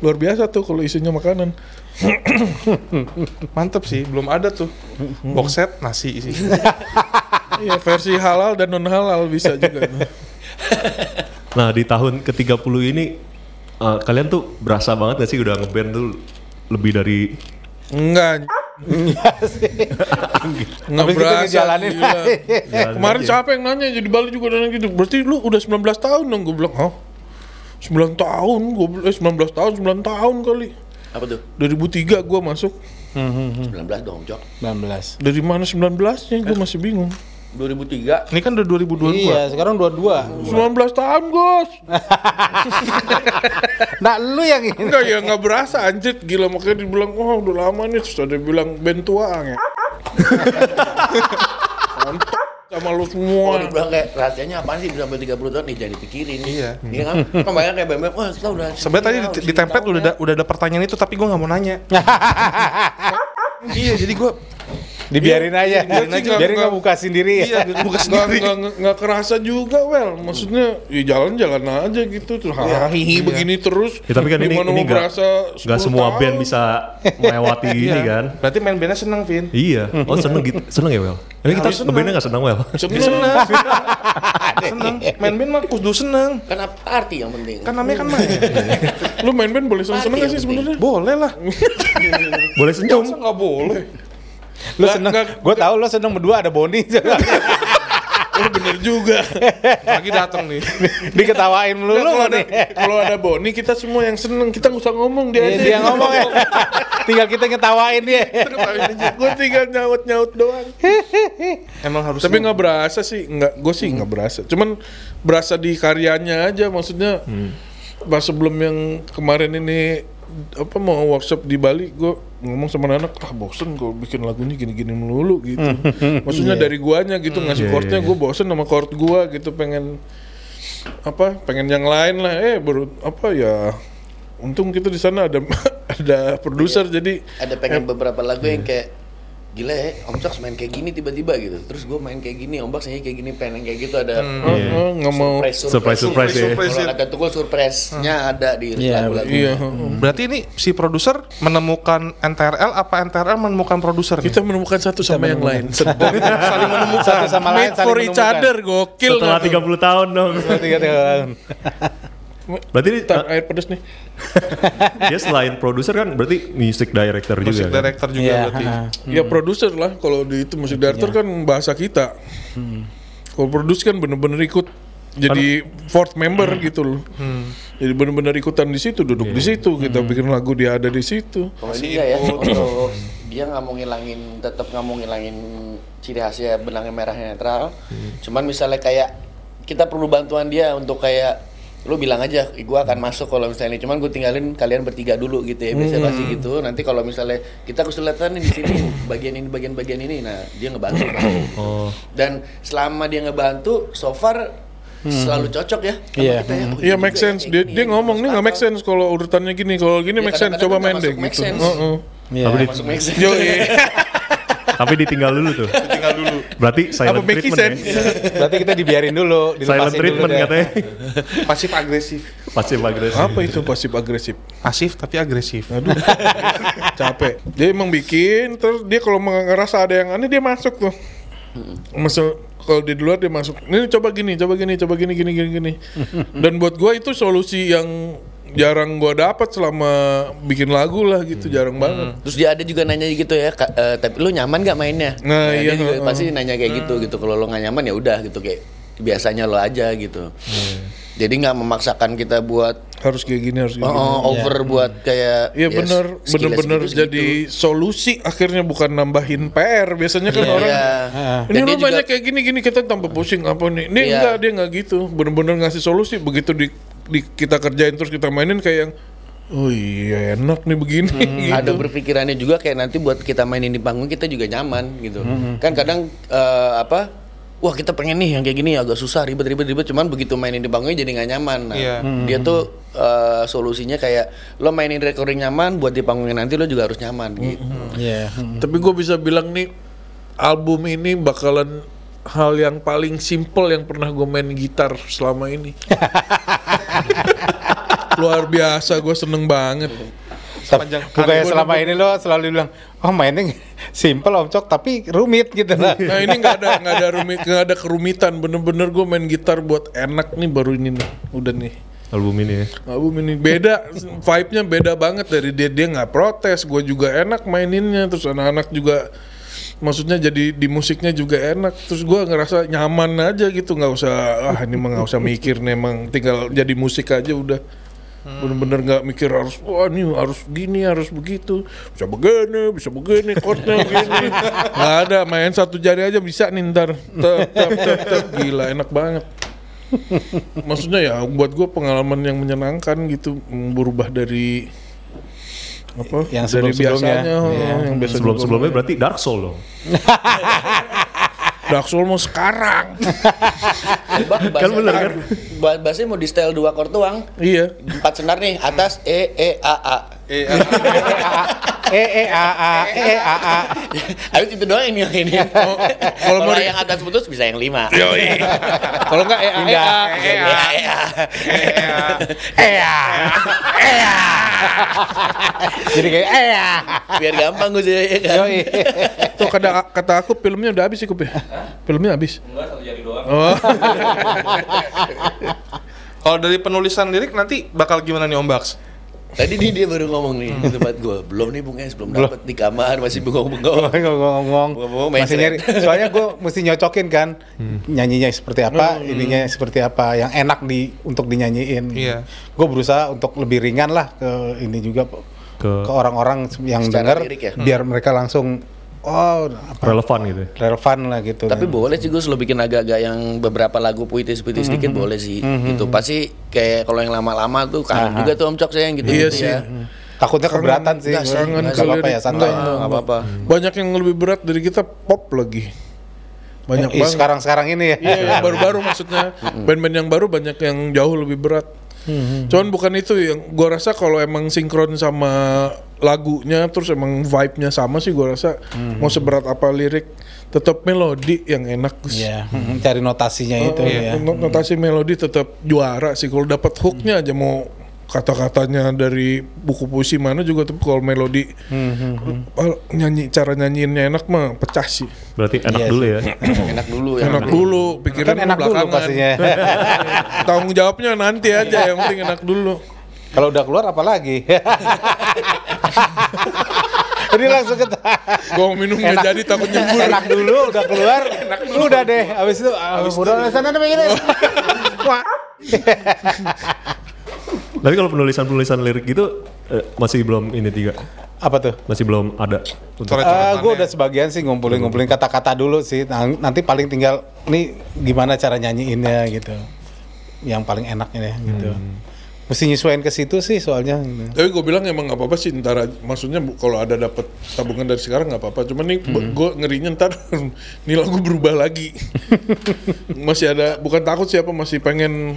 luar biasa tuh kalau isinya makanan. Mantep sih, belum ada tuh. Box set nasi isi. Iya, versi halal dan non halal bisa juga. Nah di tahun ke-30 ini eh, kalian tuh berasa banget gak sih udah ngeband tuh lebih dari Enggak. Enggak Habis itu berasa. ngejalanin. gila. Jalan Kemarin aja. siapa yang nanya jadi Bali juga dan gitu. Berarti lu udah 19 tahun dong gue bilang. Hah? 9 tahun gue bilang, eh 19 tahun, 9 tahun kali. Apa tuh? 2003 gue masuk. 19 dong, Jok. 19. Dari mana 19-nya gue masih bingung. 2003. Ini kan udah 2022. Iya, sekarang 22. 19 tahun, Gos. Nah, lu yang ini. Enggak ya nggak berasa anjir gila makanya dibilang wah udah lama nih terus ada bilang band tua ya. Mantap sama lu Oh, semua. dibilang kayak rahasianya apaan sih sampai 30 tahun nih jadi pikirin. Iya. Iya kan? Kan banyak kayak bem wah kita udah Sebenarnya tadi di, di template udah ada, udah ada pertanyaan itu tapi gue nggak mau nanya. iya, jadi gue Dibiarin aja. Biarin aja. Biarin nggak buka sendiri iya ya. buka Nggak, sendiri. nggak, kerasa juga well maksudnya ya jalan-jalan aja gitu terus hahihi begini terus Ya, tapi kan ini Gimana ini nggak nggak 10 semua tahun? band bisa melewati ini Iya. kan. Berarti main bandnya seneng, Vin. Iya. Oh seneng gitu, seneng ya Wel. Ini kita Harus ngebandnya nggak seneng Wel. Seneng. seneng. Main band mah kudu seneng. kan apa arti yang penting. Kan namanya kan main. lu main band boleh seneng-seneng Mati gak sih sebenarnya Boleh lah. Boleh senyum. Masa nggak boleh? Lu seneng. Gue tahu lu seneng berdua ada Boni. oh bener juga Lagi datang nih. Diketawain kalau ada nih. kalau ada Boni kita semua yang seneng kita nggak usah ngomong dia aja dia ngomong ya. Tinggal kita ngetawain dia. gue tinggal nyaut nyaut doang Emang harus tapi nggak berasa sih nggak gue sih nggak berasa cuman berasa di karyanya aja maksudnya pas sebelum yang kemarin ini apa mau workshop di Bali gue ngomong sama anak ah bosen gue bikin lagunya gini-gini melulu gitu. Maksudnya dari guanya gitu ngasih Iya, chordnya iya, gue bosen sama chord gua gitu pengen apa pengen yang lain lah. Eh baru apa ya untung kita di sana ada ada produser jadi Ada pengen beberapa lagu yang kayak gila ya Om Cox main kayak gini tiba-tiba gitu terus gue main kayak gini Om Cox nyanyi kayak gini pengen kayak gitu ada eh, nggak mau Surprise, surprise ya. Surprise. kalau ada tukul surprise-nya ada di Iya, lagu-lagu iya Berarti ini si produser menemukan NTRL apa NTRL menemukan produser? nih? kita menemukan satu sama yang lain saling menemukan. Satu sama lain saling for each menemukan. other gokil Setelah nggak tuh? 30 tahun dong. Tiga tahun. Berarti ini, Bentar, air pedas nih dia selain produser kan berarti music director juga. Music kan? director juga Iya. berarti. ha. ya produser lah kalau di itu musik director kan bahasa kita kalau produce kan bener-bener ikut jadi fourth member gitu loh jadi bener-bener ikutan di situ duduk di situ kita bikin lagu dia ada di situ Kalau ini enggak ya, untuk dia nggak mau ngilangin, tetap nggak mau ngilangin ciri khasnya benangnya merahnya netral. Cuman misalnya kayak kita perlu bantuan dia untuk kayak lu bilang aja, gua akan masuk kalau misalnya ini. Cuman gue tinggalin kalian bertiga dulu gitu ya, biasa pasti gitu. Nanti kalau misalnya kita kesulitan di sini bagian ini bagian-bagian ini, nah dia ngebantu. Oh. Dan selama dia ngebantu, so far selalu cocok ya. Iya. ya. Oh, Iya juga make ya, sense. Dia dia ya, ngomong nih nggak make sense kalau urutannya gini. Kalau gini Ya, make sense. Coba main deh masuk make gitu. sense. Heeh. Iya. Tapi, di- akal. Masuk make sense. Yo, iya. tapi ditinggal dulu tuh. Tinggal dulu. Berarti silent Apa treatment ya. Berarti kita dibiarin dulu, Silent dilepasin dulu treatment deh. katanya. Pasif agresif. Pasif agresif. Apa itu pasif agresif? Pasif tapi agresif. Aduh, capek. Dia emang bikin, terus dia kalau ngerasa ada yang aneh dia masuk tuh. Masuk kalau di luar dia masuk. Ini coba gini, coba gini, coba gini, gini, gini, gini. Dan buat gua itu solusi yang jarang gua dapat selama bikin lagu lah gitu, jarang banget. Terus dia ada juga nanya gitu ya, "Kak, eh, tapi lu nyaman gak mainnya? Nah, iya, dia juga heeh. pasti nanya kayak gitu gitu. Kalau lu nggak nyaman ya udah gitu kayak biasanya lo aja gitu. Jadi nggak memaksakan kita buat Harus kayak gini, harus kayak oh, gini. oh, over buat kayak Iya ya, bener, sekilas bener-bener segitu-segitu. jadi solusi akhirnya bukan nambahin PR. Biasanya kan Iya, orang iya. ini lu banyak kayak gini-gini kita tambah pusing apa nih? Ini Iya. enggak dia nggak gitu, bener-bener ngasih solusi. Begitu di, di- kita kerjain terus kita mainin kayak yang oh iya enak nih begini. gitu. ada berpikirannya juga kayak nanti buat kita mainin di panggung kita juga nyaman gitu Mm-hmm. kan kadang eh, apa wah kita pengen nih yang kayak gini agak susah ribet ribet ribet cuman begitu mainin di panggungnya jadi nggak nyaman nah, Iya. dia tuh eh, solusinya kayak lo mainin recording nyaman buat di panggungnya nanti lo juga harus nyaman gitu Iya. Tapi gue bisa bilang nih album ini bakalan hal yang paling simple yang pernah gue main gitar selama ini. Luar biasa, gue seneng banget. Sepanjang Bukannya selama ini lo selalu bilang, oh mainnya simple om Cok, tapi rumit gitu lah. Nah ini nggak ada nggak ada rumit nggak ada kerumitan. Bener-bener gue main gitar buat enak nih baru ini nih. Udah nih. album ini ya. Album ini beda, vibe-nya beda banget dari dia dia nggak protes, gue juga enak maininnya, terus anak-anak juga, maksudnya jadi di musiknya juga enak, terus gue ngerasa nyaman aja gitu, nggak usah, ah ini mah nggak usah mikir, nih, emang tinggal jadi musik aja udah, bener-bener nggak mikir harus, wah ini harus gini, harus begitu, bisa begini, bisa begini, chordnya gini, nggak ada, main satu jari aja bisa nih ntar, tep, tep, tep, tep. gila enak banget. Maksudnya ya buat gue pengalaman yang menyenangkan gitu berubah dari apa Yang dari sebelum-sebelumnya. biasanya Iya. yang biasa Sebelum sebelumnya berarti Dark Soul dong. Dark Soul mau sekarang Ba- bahasa- bener kan? ba- bahasanya mau di style dua chord doang iya empat senar nih atas e e a a Eh, E E A A E A A. habis itu doang ini yang ini kalau kalau mau yang atas putus bisa yang lima kalau enggak eh eh, Enggak. eh, Iya, iya. Ea. Ea. Jadi kayak ea. biar gampang gue sih ya kan Yoi. tuh kata kata aku filmnya udah habis sih Kup, ya? filmnya habis oh Kalau dari penulisan lirik nanti bakal gimana nih Om Baks? Tadi nih dia baru ngomong nih di tempat gue. Belum nih Bung Es, belum dapat di kamar masih bengong-bengong. main masih nyari soalnya gue mesti nyocokin kan nyanyinya seperti apa Hmm. ininya seperti apa yang enak di untuk dinyanyiin Iya. gue berusaha untuk lebih ringan lah ke ini juga Ke- ke orang-orang yang dengar ya? biar mereka langsung oh apa Relevan gitu. ya. relevan lah gitu Tapi kan. boleh sih gue selalu bikin agak-agak yang beberapa lagu puitis-puitis sedikit boleh sih. Gitu. Pasti kayak kalau yang lama-lama tuh kangen juga tuh Om Cok saya yang gitu, Iya gitu sih. ya. takutnya keberatan sih nggak apa-apa ya santai Nggak apa-apa. banyak yang lebih berat dari kita pop lagi banyak Ih, banget sekarang-sekarang ini ya Iya, baru-baru maksudnya. Band-band yang baru banyak yang jauh lebih berat. Cuman bukan itu yang gua rasa kalau emang sinkron sama lagunya terus emang vibe-nya sama sih gua rasa mau seberat apa lirik tetap melodi yang enak Gus. Iya, mm, cari notasinya itu Oh, ya. not- Notasi melodi tetap juara sih. Kalau dapat hooknya aja mau kata-katanya dari buku puisi mana juga tapi kalau melodi eh, nyanyi cara nyanyiinnya enak mah pecah sih. Berarti enak Iya dulu ya. Enak dulu ya. enak dulu pikiran kan enak dulu belakangan. pastinya. Tanggung jawabnya nanti aja yang penting enak dulu. Kalau udah keluar apa lagi? Ini langsung ke gua mau minum nggak jadi takut nyembur enak dulu udah keluar. Udah deh habis itu ah, udah sana deh begini Wah. Tapi kalau penulisan-penulisan lirik gitu eh, masih belum ini tiga. apa tuh Masih belum ada. Untuk Coret-coretannya. gue udah sebagian sih ngumpulin-ngumpulin kata-kata dulu sih. Nah, nanti paling tinggal nih gimana cara nyanyiinnya gitu. Yang paling enaknya ya, gitu. Mesti nyesuaiin ke situ sih soalnya. gitu. tapi gue bilang emang nggak apa-apa sih ntar maksudnya bu- kalau ada dapat tabungan dari sekarang nggak apa-apa cuman nih gue ngerinya ntar nih lagu berubah lagi masih ada bukan takut siapa masih pengen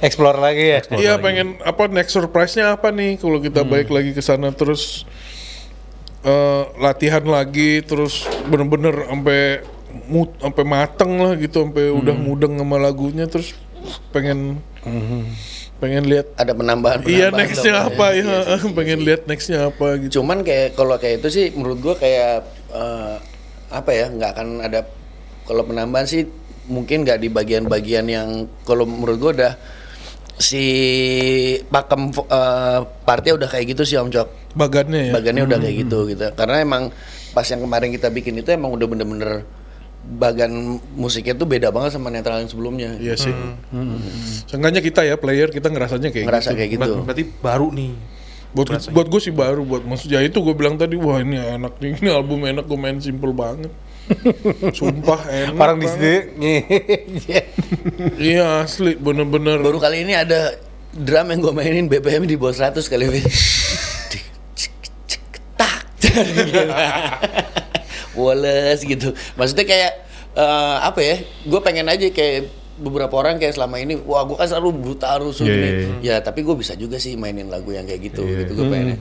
Explore lagi ya. iya pengen apa next surprise-nya apa nih? Kalau kita balik lagi ke sana terus eh, latihan lagi terus bener-bener sampai mut sampai mateng lah gitu sampai udah mudeng sama lagunya terus pengen pengen lihat Ada penambahan. iya penambahan nextnya dong, apa? Ya. ya pengen lihat nextnya apa gitu. Cuman kayak kalau kayak itu sih menurut gua kayak eh, apa ya nggak akan ada kalau penambahan sih mungkin nggak di bagian-bagian yang kalau menurut gua udah si pakem eh, partnya udah kayak gitu sih Om Cok. Bagannya ya. Bagannya udah kayak gitu gitu. Karena emang pas yang kemarin kita bikin itu emang udah bener-bener bagan musiknya tuh beda banget sama netral yang sebelumnya. Iya sih. Seenggaknya kita ya player kita ngerasanya kayak Ngerasa gitu. kayak gitu. Ber- Berarti baru nih. Buat buat gue sih baru buat maksudnya itu gue bilang tadi wah ini enak nih ini album enak gue main simple banget. Sumpah enak. Orang di sini. Iya asli bener-bener. Baru kali ini ada drum yang gue mainin BPM di bawah 100 kali Vin. tak Wallace gitu maksudnya kayak eh, apa ya gue pengen aja kayak beberapa orang kayak selama ini wah gue kan selalu buta rusuh Iya, gini iya, ya tapi gue bisa juga sih mainin lagu yang kayak gitu gitu gue pengennya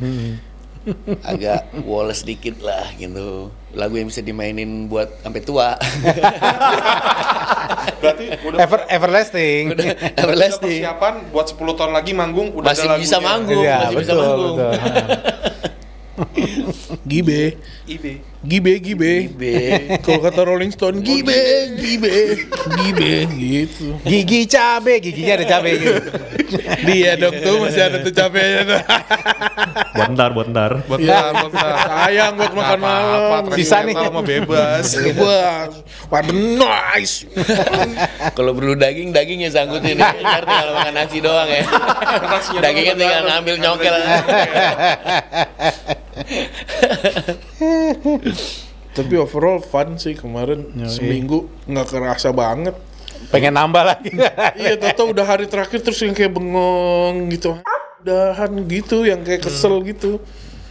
agak Wallace dikit lah gitu lagu yang bisa dimainin buat sampai tua Berarti udah Ever, everlasting. udah udah everlasting persiapan buat 10 tahun lagi manggung udah Masih ada bisa manggung. Iya, masih bisa betul, manggung. betul. Gibe, IB. Gibe, gibe. Gibe. Kalau kata Rolling Stone, gibe, gibe, gibe, gitu. Gigi cabe, giginya ada cabe gitu. Dia dong tuh masih ada tuh capeknya tuh. Buat ntar, buat ntar. Buat Iya. ntar, buat ntar. Sayang buat makan malam. Sisa nih. Mau bebas. Wah, waduh nice. Kalau perlu daging, dagingnya sangkutin. Ntar tinggal makan nasi doang ya. Dagingnya tinggal ngambil nyokel. Tapi overall fun sih kemarin seminggu nggak kerasa banget. Pengen nambah lagi. iya, Toto udah hari terakhir terus yang kayak bengong gitu. Udahan gitu, yang kayak kesel gitu.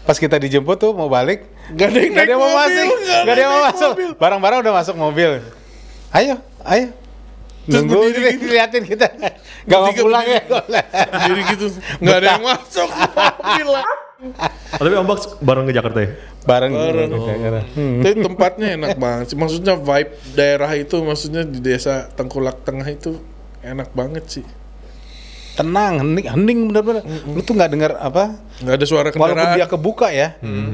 Pas kita dijemput tuh mau balik, Gak ada yang Gak ada naik yang mau masuk, gak ada yang mau masuk. Barang-barang udah masuk mobil. Ayo, ayo. Terus Nunggu berdiri gitu. diliatin kita. Gak mau pulang ya. Jadi gitu, nggak ada yang masuk lah. Oh, tapi Om Baks bareng ke Jakarta ya? Bareng. Bareng. Hmm. Tapi tempatnya enak banget sih. Maksudnya vibe daerah itu, maksudnya di desa Tengkulak Tengah itu enak banget sih. Tenang, hening, hening bener-bener. Lu tuh nggak dengar apa? Nggak ada suara Walaupun kendaraan. dia kebuka ya,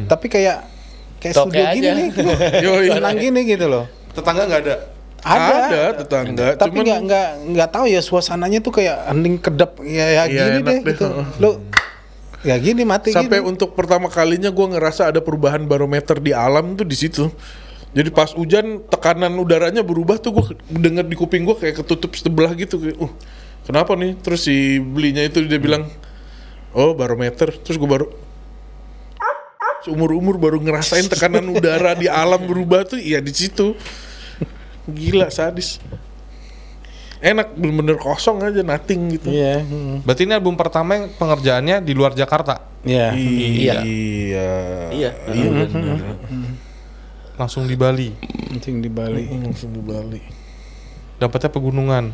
tapi kayak kayak Toke studio gini aja. nih. Yoi. Tenang gini gitu loh. Tetangga nggak ada. Ada. Ada tetangga, tapi cuman nggak nggak nggak tahu ya suasananya tuh kayak hening kedap ya, ya Iya, gini deh deh. gitu. Lu ya gini mati sampai gini. untuk pertama kalinya gue ngerasa ada perubahan barometer di alam tuh di situ. Jadi pas hujan tekanan udaranya berubah tuh gue denger di kuping gue kayak ketutup sebelah gitu kayak, uh kenapa nih? Terus si belinya itu dia bilang, oh barometer. Terus gue baru seumur umur baru ngerasain tekanan udara di alam berubah tuh iya di situ. Gila sadis. Enak bener-bener kosong aja nothing gitu. Iya. hmm. Berarti ini album pertama yang pengerjaannya di luar Jakarta. Iya. Iya. Iya. Iya. Iya benar. Langsung di Bali. Penting di Bali. Langsung di Bali. Dapatnya pegunungan.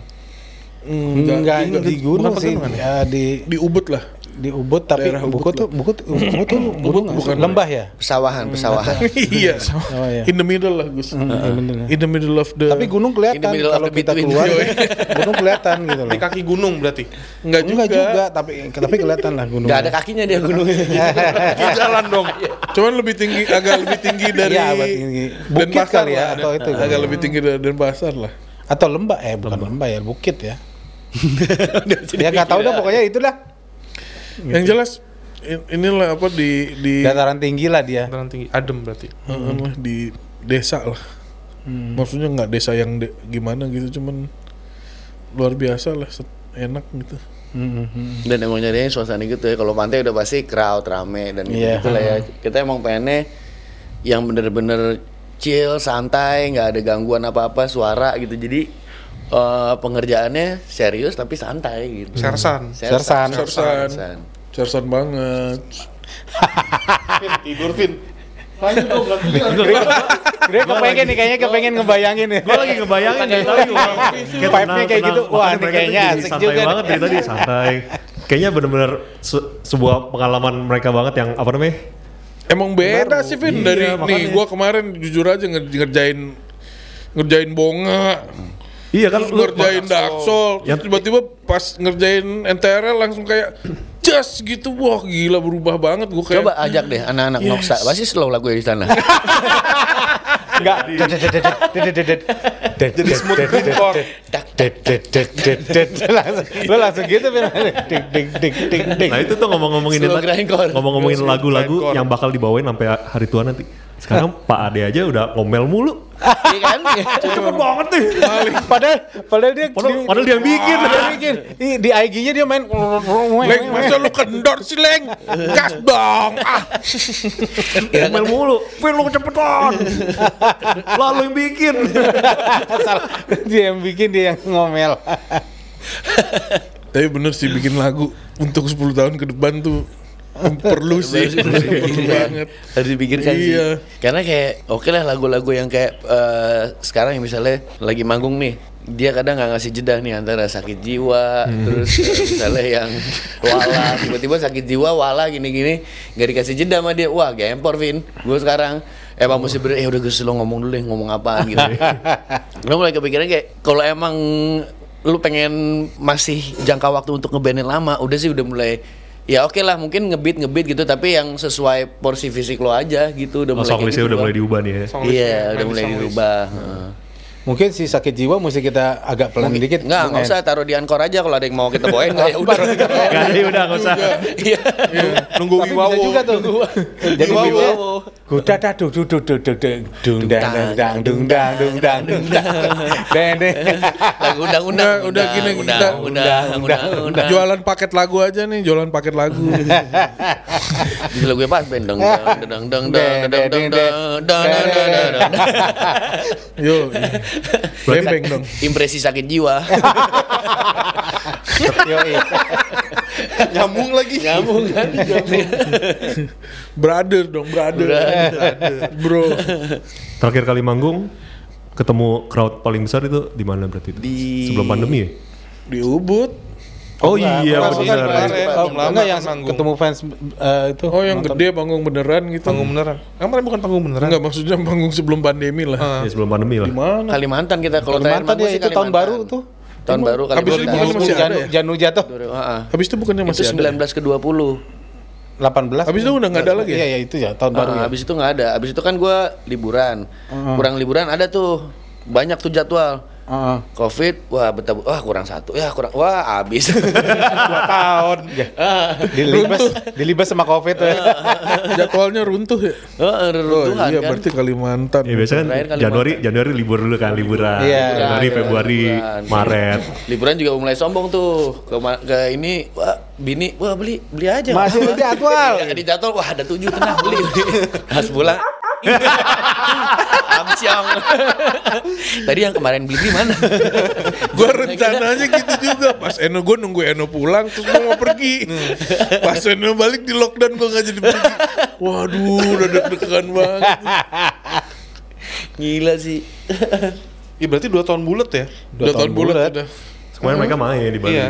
Enggak, di gunung sih. pegunungan Ya, di Di Ubud lah. Di Ubud tapi Daerah Ubud Ubud tuh Ubud, Ubud tuh gunung bukan. lembah ya? Pesawahan, pesawahan. iya. Oh iya. In the middle lah Gus. Iya, bener. In the middle of the. Tapi gunung kelihatan kalau kita between. keluar Yoi. gunung kelihatan gitu loh. Di kaki gunung berarti. enggak juga. Enggak juga, tapi tapi kelihatan lah gunung. Gak ada kakinya dia gunungnya. Kaki jalan dong. Cuman lebih tinggi, agak lebih tinggi dari. Iya, agak tinggi. Bukit Denpasar kali ya, atau itu Agak ya. lebih tinggi dari Denpasar lah. Atau lembah eh bukan lembah ya, bukit ya. ya nggak tahu dah pokoknya itulah. Yang jelas in- inilah apa di di Dataran tinggi lah dia. Dataran tinggi, adem berarti. Heeh lah, di desa lah. Maksudnya nggak desa yang de- gimana gitu, cuman luar biasa lah, enak gitu. Dan emang nyarinya suasana gitu ya. Kalau pantai udah pasti crowd rame dan gitu, Iya. lah ya. Kita emang pengennya yang bener-bener chill, santai, nggak ada gangguan apa-apa, suara gitu. Jadi eh, pengerjaannya serius tapi santai gitu. Sersan. Sersan. Sersan. Sersan banget. Tidur, Vin. Dia kepengen nih kayaknya kepengen ngebayangin nih. Gue lagi ngebayangin tuh. Kayak Vibe-nya kayak gitu. Wah, ini kayaknya asik santai juga nih. banget dari tadi santai. Kayaknya bener-bener se- sebuah pengalaman mereka banget yang apa namanya? Emang beda sih Vin Iya, dari nih gua kemarin jujur aja nge- ngerjain ngerjain bonga, Iya kan terus lu ngerjain daksol, terus Yang- tiba-tiba pas ngerjain NTRL langsung kayak jas gitu, wah gila berubah banget gua kayak. Coba ajak deh anak-anak Noksa, pasti slow lagu di sana. Enggak. Jadi smooth langsung. Lu langsung gitu. Nah itu tuh ngomong-ngomongin ngomong-ngomongin lagu-lagu yang bakal dibawain sampai hari tua nanti. Sekarang Pak Ade aja udah ngomel mulu. Iya kan? Cepet banget nih. Padahal padahal dia Padahal- padahal dia yang bikin. Dia bikin. Ih, Di IG-nya dia main Leng, masa lu kendor sih, Leng? Gas dong. Ah. Ngomel mulu. Vin lu kecepetan. Lalu yang bikin. Salah. Dia yang bikin dia yang ngomel. Tapi bener sih bikin lagu untuk 10 tahun ke depan tuh perlu sih, perlu banget. Harus dipikirkan sih. Iya. Karena kayak oke lah lagu-lagu yang kayak eh, sekarang yang misalnya lagi manggung nih, dia kadang nggak ngasih jeda nih antara sakit jiwa, terus eh, misalnya yang wala, tiba-tiba sakit jiwa, wala gini-gini, nggak dikasih jeda sama dia, wah gempor Vin, gue sekarang emang mesti ber, eh udah gue lo ngomong dulu deh, ngomong apaan gitu. Lo mulai kepikiran kayak kalau emang lu pengen masih jangka waktu untuk ngebandin lama, udah sih udah mulai ya oke lah mungkin ngebeat ngebeat gitu tapi yang sesuai porsi fisik lo aja gitu udah Oh, mulai gitu udah mulai diubah nih ya. Iya, listnya, udah mulai dirubah. Heeh. Mungkin si sakit jiwa mesti kita agak pelan dikit. Enggak, enggak usah taruh di ankor aja kalau ada yang mau kita bawain enggak ya udah. Enggak, iya udah enggak usah. Iya. Nunggu Tapi bisa Wiwawo. juga tuh. Jadi Wiwawo. Guda dah dung dung dung dung dung dung dang dang dung dang dung dang dung dang deng lagu undang undang udah gini kita undang undang jualan paket lagu aja nih jualan paket lagu di lagu apa bendeng dang dang dang dang dang dang dang yo bembeng dong impresi sakit jiwa nyambung lagi nyambung kan brother dong brother Bro. Terakhir kali manggung ketemu crowd paling besar itu di mana berarti itu? Di- Sebelum pandemi ya? Di Ubud. Oh Bukan, iya benar. Oh, enggak yang manggung. ketemu fans eh, itu. Oh, yang nonton. gede panggung beneran gitu. Panggung beneran. Kemarin bukan panggung beneran. Enggak maksudnya panggung sebelum pandemi lah. Ah. Ya, sebelum pandemi lah. Di mana? Kalimantan kita kalau Kalimantan ya itu tahun Kalimantan. baru tuh. Tahun baru Habis itu bukan masih ada Janu, ya? Janu jatuh Heeh. Habis itu bukannya Itu masih ada? 19 ke 20. 18. Habis itu udah nggak ada lagi ya? Iya, iya itu ya tahun baru Ah, ya. Habis itu nggak ada. Habis itu kan gua liburan. Kurang liburan ada tuh. Banyak tuh jadwal. Heeh. Covid, wah betah, wah kurang satu, ya kurang, wah habis. Dua tahun. dilibas, dilibas sama covid. Jadwalnya runtuh ya? Heeh, Oh reruntuhan iya, kan. berarti Kalimantan. Ya biasanya kan Kalimantan. Januari Januari libur dulu kan liburan. Iya. Januari, Liburan, Februari, liburan. Maret. Liburan juga mulai sombong tuh ke, ke ini, wah bini, wah beli beli aja. Masih ada jadwal. Ya, di jadwal, wah ada tujuh tenang beli. Pas pulang. Amsyong. Tadi yang kemarin beli di mana? Gua rencananya gitu juga. Pas Eno gue nunggu Eno pulang terus gue mau pergi. Pas Eno balik di lockdown gue nggak jadi pergi. Waduh, udah deg-degan banget. Gila sih. Iya berarti dua tahun bulat ya. Udah tahun bulat udah. Kemarin mereka main di Bali. Iya.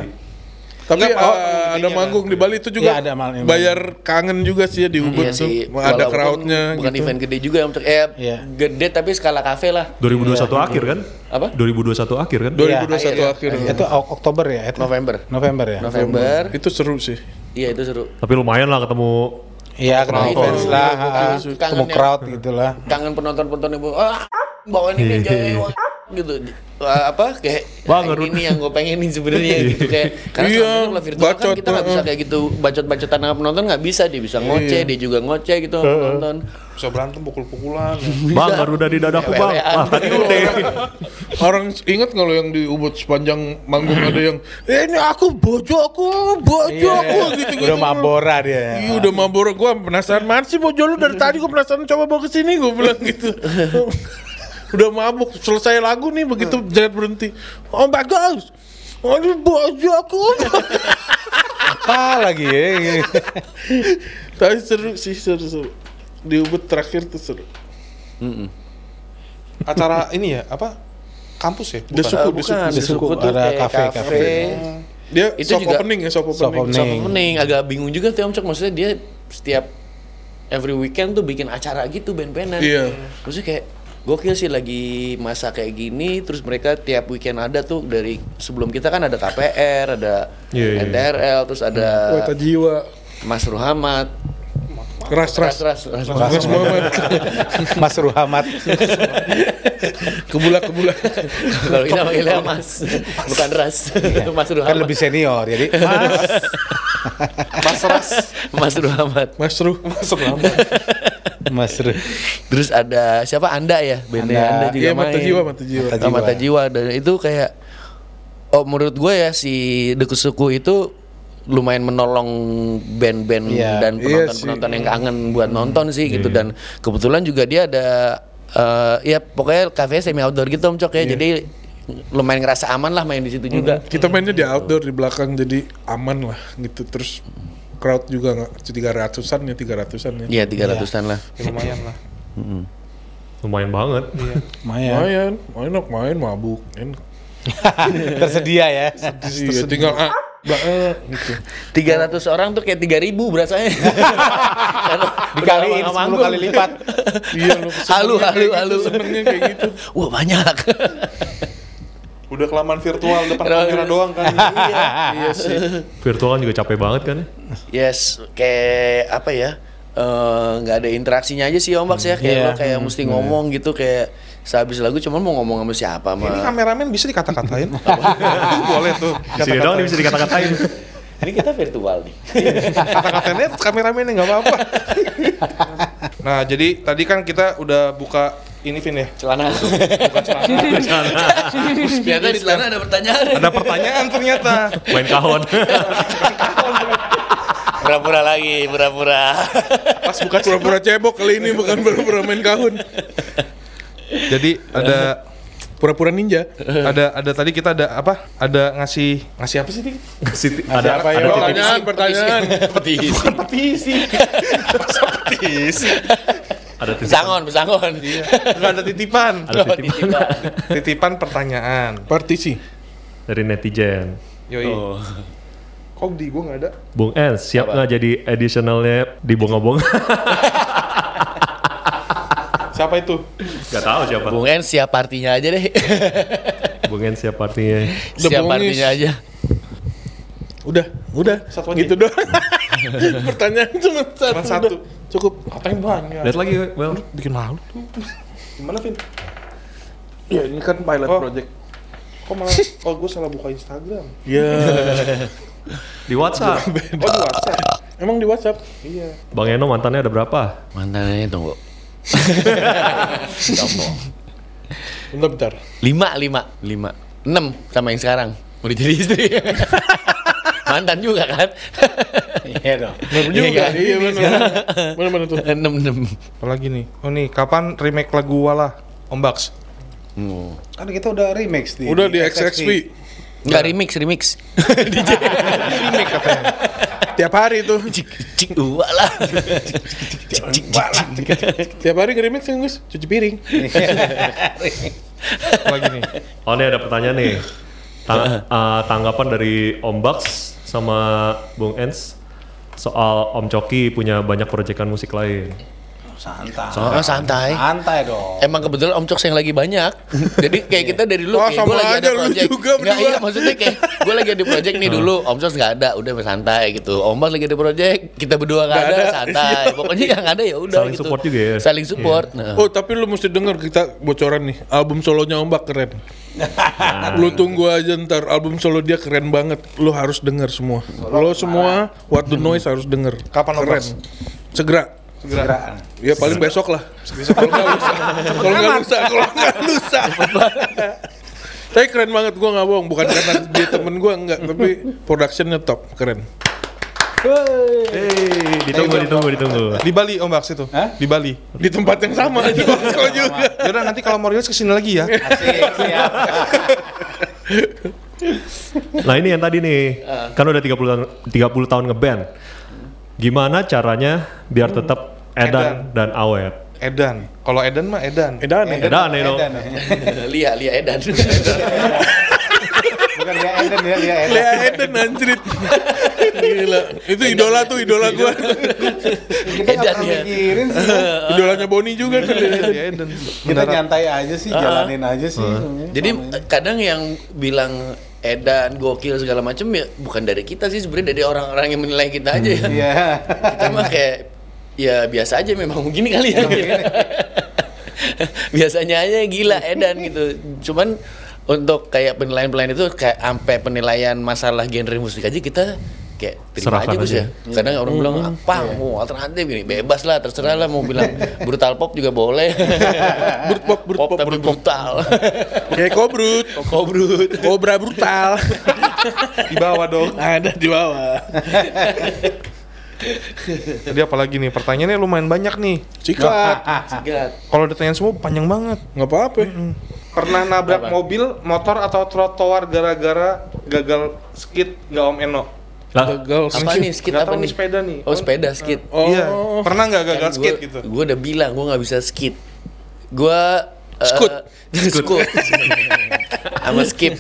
Tapi oh, ada intinya manggung kan. di Bali itu juga Iya, ada mal- bayar kangen juga sih ya di Ubud Iya tuh. sih. Ada crowdnya Bukan gitu. event gede juga untuk eh Iya. gede tapi skala kafe lah. 2021 akhir kan? Apa? 2021 akhir kan? 2021 Iya, akhir. itu Ok- Oktober ya? Itu? November. November ya? November. Itu seru sih. Iya itu seru. Tapi lumayan lah ketemu Iya, Penonton. fans lah, Iya, ah, kangen ketemu ya. crowd gitu lah. Kangen penonton-penonton ibu. Ah, bawain ini aja ya, gitu. Apa kayak Bang, ah, ini yang gue pengenin sebenarnya gitu kayak karena Iya, kalau virtual bacot, kan kita nggak bisa heeh. kayak gitu bacot-bacotan sama penonton nggak bisa dia bisa ngoceh dia juga ngoceh gitu sama penonton Bisa berantem pukul-pukulan. ya. Bang baru udah di dadaku bang. Ah tadi udah. Orang ingat nggak lo yang di Ubud sepanjang manggung ada yang eh, ini aku bojo aku bojo aku gitu gitu. Udah mabora dia. Iya udah mabora gue penasaran mana sih bojo lu dari tadi gue penasaran coba bawa ke sini gue bilang gitu. Udah mabuk selesai lagu nih begitu Jared berhenti. Oh bagus. Oh ini bojo aku. Apa lagi ya? Tapi seru sih seru seru. Di Ubud terakhir tuh seru. Acara ini ya apa? Kampus ya? Udah Bukan. suku, Ah, di bukan suku. di suku tuh ada kayak kafe, kafe, kafe. Dia Itu soft juga- opening ya soft Soft opening. opening. Sama pening agak bingung juga tuh Om Cok maksudnya dia setiap every weekend tuh bikin acara gitu band-bandan. Iya. Maksudnya kayak gokil sih lagi masa kayak gini terus mereka tiap weekend ada tuh dari sebelum kita kan ada KPR, ada Iya, iya. NTRL, terus ada Weta jiwa. Mas Ruhamat. Keras, keras. Keras, keras, keras. Mas Muhammad. Mas Ruhamat. Kebulak, kebulak. Kalau kita panggilnya Mas, bukan Ras. Mas kan Ruhamat. lebih senior jadi Mas Mas Ras. Mas Ruhamat. Mas Ruh. Mas Ru. Terus ada siapa Anda ya? Bandnya Anda. Anda, juga Iya, main. mata jiwa, mata jiwa. Mata Mata, mata jiwa dan itu kayak oh menurut gue ya si Dekusuku itu lumayan menolong band-band Iya. dan Iya penonton-penonton yang kangen buat nonton sih gitu dan kebetulan juga dia ada eh, ya pokoknya cafe semi outdoor gitu Om Cok ya jadi lumayan ngerasa aman lah main di situ juga. Kita mainnya di outdoor di belakang jadi aman lah gitu. Terus crowd juga nggak tiga ratusan ya tiga ratusan ya. Iya 300-an lah. Ya, lumayan lah. Lumayan banget. Lumayan. Main, main, enak, main, mabuk, enak. Tersedia ya. Iya, tinggal ah, eh, gitu. 300 orang tuh kayak 3000 berasanya. Dikaliin udah lama 10 manggung. kali lipat. Iya, lu Halu, halu, kayak halu. Gitu, senengnya kayak gitu. Wah banyak. Udah kelamaan virtual depan kamera doang kan. Iya sih. Virtual kan juga capek banget kan. Yes, kayak apa ya? Eh, nggak ada interaksinya aja sih Om Baks ya kayak Iya. lo kayak mesti ngomong gitu kayak sehabis lagu cuman mau ngomong sama siapa Ini mah kameramen bisa dikata-katain. Boleh tuh. Sini doang nih bisa dikata-katain. ini kita virtual nih Kata-katainnya kameramennya nggak apa-apa. nah, jadi tadi kan kita udah buka ini Vin ya. celana ternyata di celana ada pertanyaan Ada pertanyaan ternyata. Main kahon. Pura-pura lagi pura-pura Pas buka Pura-pura cebok kali ini bukan pura-pura main kahun. Jadi ada Pura-pura ninja. ada ada tadi kita ada apa? Ada ngasih ngasih apa sih? Siti- ada apa ada ya? titik Pertanyaan, pertanyaan. petisi Petisi. Petisi. ada titik pesangon pesangon Enggak ada titipan. ada titik Titipan pertanyaan. Partisi. dari netizen. Yoi. oh. Kok di gua nggak ada? Bung Els siap nggak jadi additionalnya di bonga-bonga? Siapa itu? Gak tahu siapa. Bung En siap partinya aja deh Bung Els siap artinya. Udah siap partinya aja Udah, udah. Satu aja. gitu doang. Pertanyaan cuma satu. Cuma satu. udah. Cukup. Katanya banyak. Lihat lagi, Well. Bikin malu tuh. Gimana Vin? Ya ini kan pilot Oh. project. Kok malah oh gue salah buka Instagram. Ya. Di WhatsApp. Oh di WhatsApp. Emang di WhatsApp? Iya. Bang Eno mantannya ada berapa? mantannya tunggu Bentar, bentar. lima lima lima enam sama yang sekarang mau jadi istri mantan juga kan Iya dong. Bener juga. kan? Iya benar. Mana mana tuh? enam enam Apalagi nih? Oh nih, kapan remake lagu Wala? Om Bax. Hmm. Kan kita udah remix di Udah di XXV. Nggak remix remix remake katanya. Tiap hari tuh. cing dua lah Tiap hari nge-remix kan Gus. Cuci piring. Apalagi nih? Oh ini ada pertanyaan nih. Tang- eh, tanggapan dari Om Bax sama Bung Ens soal Om Coki punya banyak proyekan musik lain. Santai. Soalnya santai. Santai dong. Emang kebetulan Om Coks yang lagi banyak. Jadi kayak kita dari dulu Oh, kayak gue lagi ada project. juga Nggak, berdua. iya maksudnya kayak gue lagi ada project nih dulu. Om Coks nggak ada, udah santai gitu. Om Bas lagi ada project, kita berdua nggak ada, ada. santai. Pokoknya yang ada ya udah Saling gitu. support juga ya? Saling support. Nah. Oh tapi lu mesti denger kita bocoran nih album solonya Ombak keren. lu tunggu aja ntar album solo dia keren banget. Lu harus denger semua. Lo semua What the Noise harus denger. Kapan, Om keren? Bas? Segera. Segera. Ya paling besok lah. Kalau nggak lusa. Kalau nggak lusa. Kalau nggak lusa. Tapi keren banget gua nggak bohong. Bukan karena dia temen gua enggak. Tapi productionnya top. Keren. Hei, ditunggu, ditunggu, ditunggu. Di Bali Om Bax itu. Hah? Di Bali. Di tempat yang sama. Di Moskow juga. Yaudah nanti kalau mau rilis ke sini lagi ya. Asik, siap. Nah ini yang tadi nih, kan udah 30 tahun, 30 tahun ngeband. Gimana caranya biar tetap edan, dan awet? Edan. Kalau Edan mah Edan. Edan ya. Edan, Eno. Edan. Lia, Lia Edan. Bukan dia Eden ya, dia Eden. Lea Eden anjrit. Gila. Itu idola tuh, idola gua. Kita nggak Edan pernah ya. mikirin sih. Idolanya Boni juga tuh. Lea Eden. Eden. Kita nyantai aja sih, jalanin aja sih. Jadi kadang yang bilang Edan, gokil segala macam ya bukan dari kita sih sebenarnya dari orang-orang yang menilai kita aja ya. Iya. kita mah kayak ya biasa aja memang begini kali ya. Biasanya aja gila Edan gitu. Cuman untuk kayak penilaian-penilaian itu kayak sampai penilaian masalah genre musik aja kita kayak terima Serahkan aja Gus ya. Kadang orang bilang apa mau alternatif ini bebas lah terserah lah mau bilang brutal pop juga boleh. Brut pop, brut pop, tapi brut brutal. Kayak kobrut. Kobrut. Kobra brutal. Di bawah dong. Ada di bawah. Jadi apalagi nih pertanyaannya lumayan banyak nih. Sikat. Sikat. Kalau ditanyain semua panjang banget. Nggak apa-apa. Pernah nabrak mobil, motor atau trotoar gara-gara gagal skid nggak Om Eno? Lah, Gagal. Apa nih skit Nggak apa nih? sepeda nih. Oh sepeda skit. Oh. Iya. Pernah nggak gagal skid gitu? Gue udah bilang gue nggak bisa skit. Gue Skut. skut. Sama skip.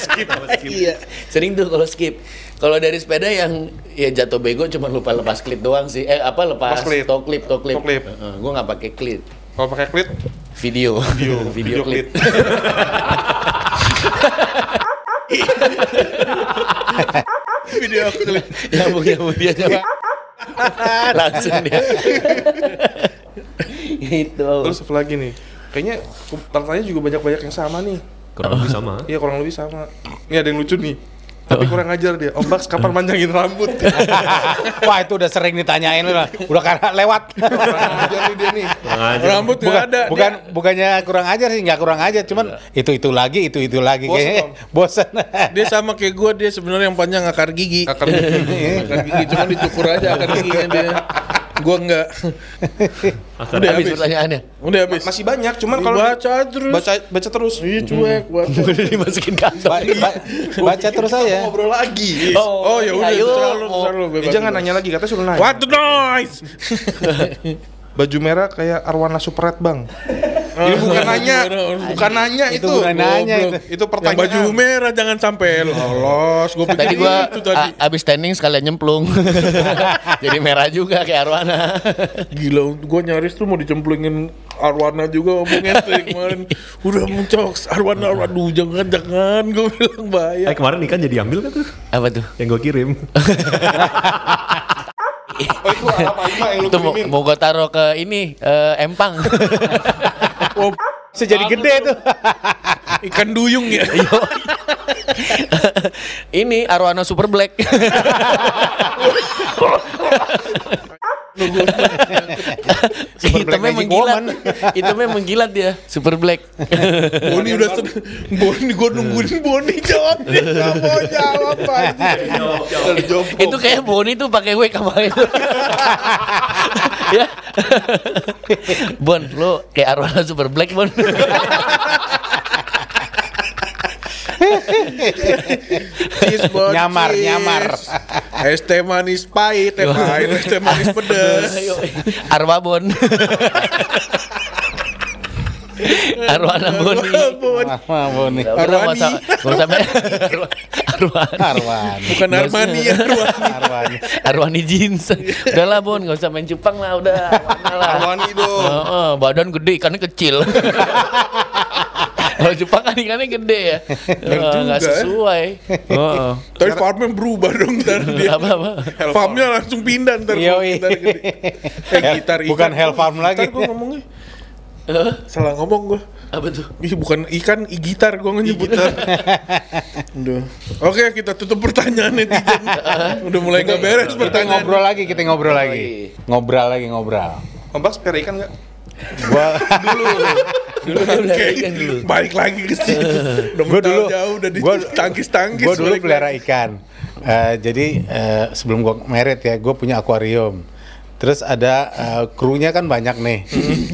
skip. Iya. Sering tuh kalau skip. Kalau dari sepeda yang ya jatuh bego cuma lupa lepas klip doang sih. Eh apa lepas Lepas klip. toe clip, toe clip. Toe clip. gue nggak pakai klip. Kalau pakai klit, Video. video, video klip. Video klip. nyambung nyambung dia nyambung. Langsung dia. Itu. terus apa lagi nih? Kayaknya pertanyaan juga banyak-banyak yang sama nih. kurang lebih sama. Iya kurang lebih sama. Ini ada yang lucu nih. Tapi kurang ajar dia. Om Baks kapan manjangin rambut? Wah itu udah sering ditanyain lah. Udah karena lewat. kurang ajar nih dia nih. Kurang. Rambut nggak bukan, ada. bukan bukannya kurang ajar sih, nggak kurang ajar, cuman itu itu lagi, itu itu lagi Bosen, kayaknya bosan. Dia sama kayak gue dia sebenarnya yang panjang akar gigi. Akar akar gigi cuma dicukur aja akar giginya dia. Gua enggak. Udah Habis pertanyaannya. Udah habis. Masih banyak, cuman kalau baca terus. baca baca terus. Iya cuek baca. Udah dimasukin kantong. Ba- ba- baca terus aja. Ngobrol lagi. Oh, ya udah ayo. terserah lu, terserah lu, Eh, bebas, jangan nanya lagi, katanya suruh nanya. What the noise? Baju merah kayak arwana super red bang. Ini bukan nanya, bukan nanya itu. Itu bukan nanya itu. Itu Yang pertanyaan. baju merah jangan sampai lolos. Gua pikir Tadi gua itu tadi. abis standing sekalian nyemplung. Jadi merah juga kayak arwana. Gila, gue nyaris tuh mau dicemplungin Arwana juga ngomongnya tadi kemarin. Udah mencok Arwana, aduh jangan jangan gue bilang Eh bahaya. kemarin ikan jadi ambil kan tuh Apa tuh? yang gue kirim. Oh itu apa yang lu Itu mau, mau gue taruh ke ini eh, empang. Oh, Bisa jadi gede tuh. ikan duyung ya. ini arwana super black. Hitamnya Magic menggilat. Woman. Hitamnya menggilat dia, super black. Boni udah sen Boni gue nungguin Boni jawab dia nggak mau jawab aja. itu kayak Boni tuh pakai wig kemarin. ya. bon, lo kayak arwana super black, Bon. Cheese bon, Nyamar, cheese. nyamar. Es teh manis pahit, teh pahit, es teh manis pedas. Ayo, Arwa Bon. Arwana Boni. Mama Boni. Usah, Arwani. Arwani. Arwan. Bukan Armani ya, Arwani. Arwan. Arwani jeans. Udah lah Bon, nggak usah main cupang lah, udah. Arwani dong. Heeh, badan gede, ikannya kecil. Kalau Jepang kan ikannya gede ya. Eh, Nggak juga, ya. sesuai. Heeh. Tapi farmnya berubah dong ntar dia. Apa-apa. Farmnya langsung pindah ntar. gitar gede. Eh, gitar Bukan ikan. hell farm lagi. Ntar gue ngomongnya. Salah ngomong gue. Apa tuh? Ih, bukan ikan, i gitar gue nyebut. Aduh. Oke, kita tutup pertanyaan netizen. Udah mulai nggak beres Kita pertanyaan. ngobrol lagi, kita ngobrol lagi. Ngobrol lagi, ngobrol. Om Baks pelihara ikan nggak? Gua Dulu dia Oke, ikan dulu. balik lagi ke situ. Udah Gua dulu jauh, udah gua- ditangkis-tangkis. Gue dulu pelihara ikan. Eh, jadi eh, sebelum gue merit ya, gue punya akuarium. Terus ada eh, krunya kan banyak nih.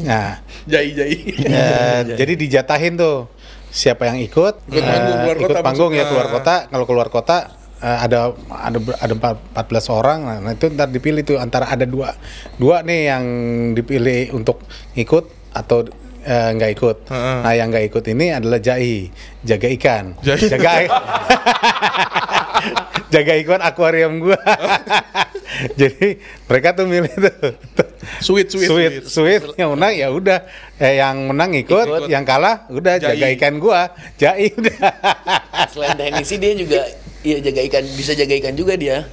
nah, Jai-jai. eh, jadi dijatahin tuh siapa yang ikut, Ikut panggung eh, keluar ikut kota panggung ya keluar kota. Kalau keluar kota eh, ada ada ada empat- 14 orang. Nah, itu ntar dipilih tuh antara ada dua dua nih yang dipilih untuk ikut atau eh, nggak ikut. Heeh. Nah, yang nggak ikut ini adalah jai, jaga ikan. Jai. Jaga jaga ikan akuarium gua. Jadi mereka tuh milih tuh. Sweet, sweet. Sweet, sweet, yang menang ya udah, eh, yang menang ikut, Ikut. yang kalah udah Jai. jaga ikan gua, jai udah. Selain teknisi dia juga Iya jaga ikan, bisa jaga ikan juga dia.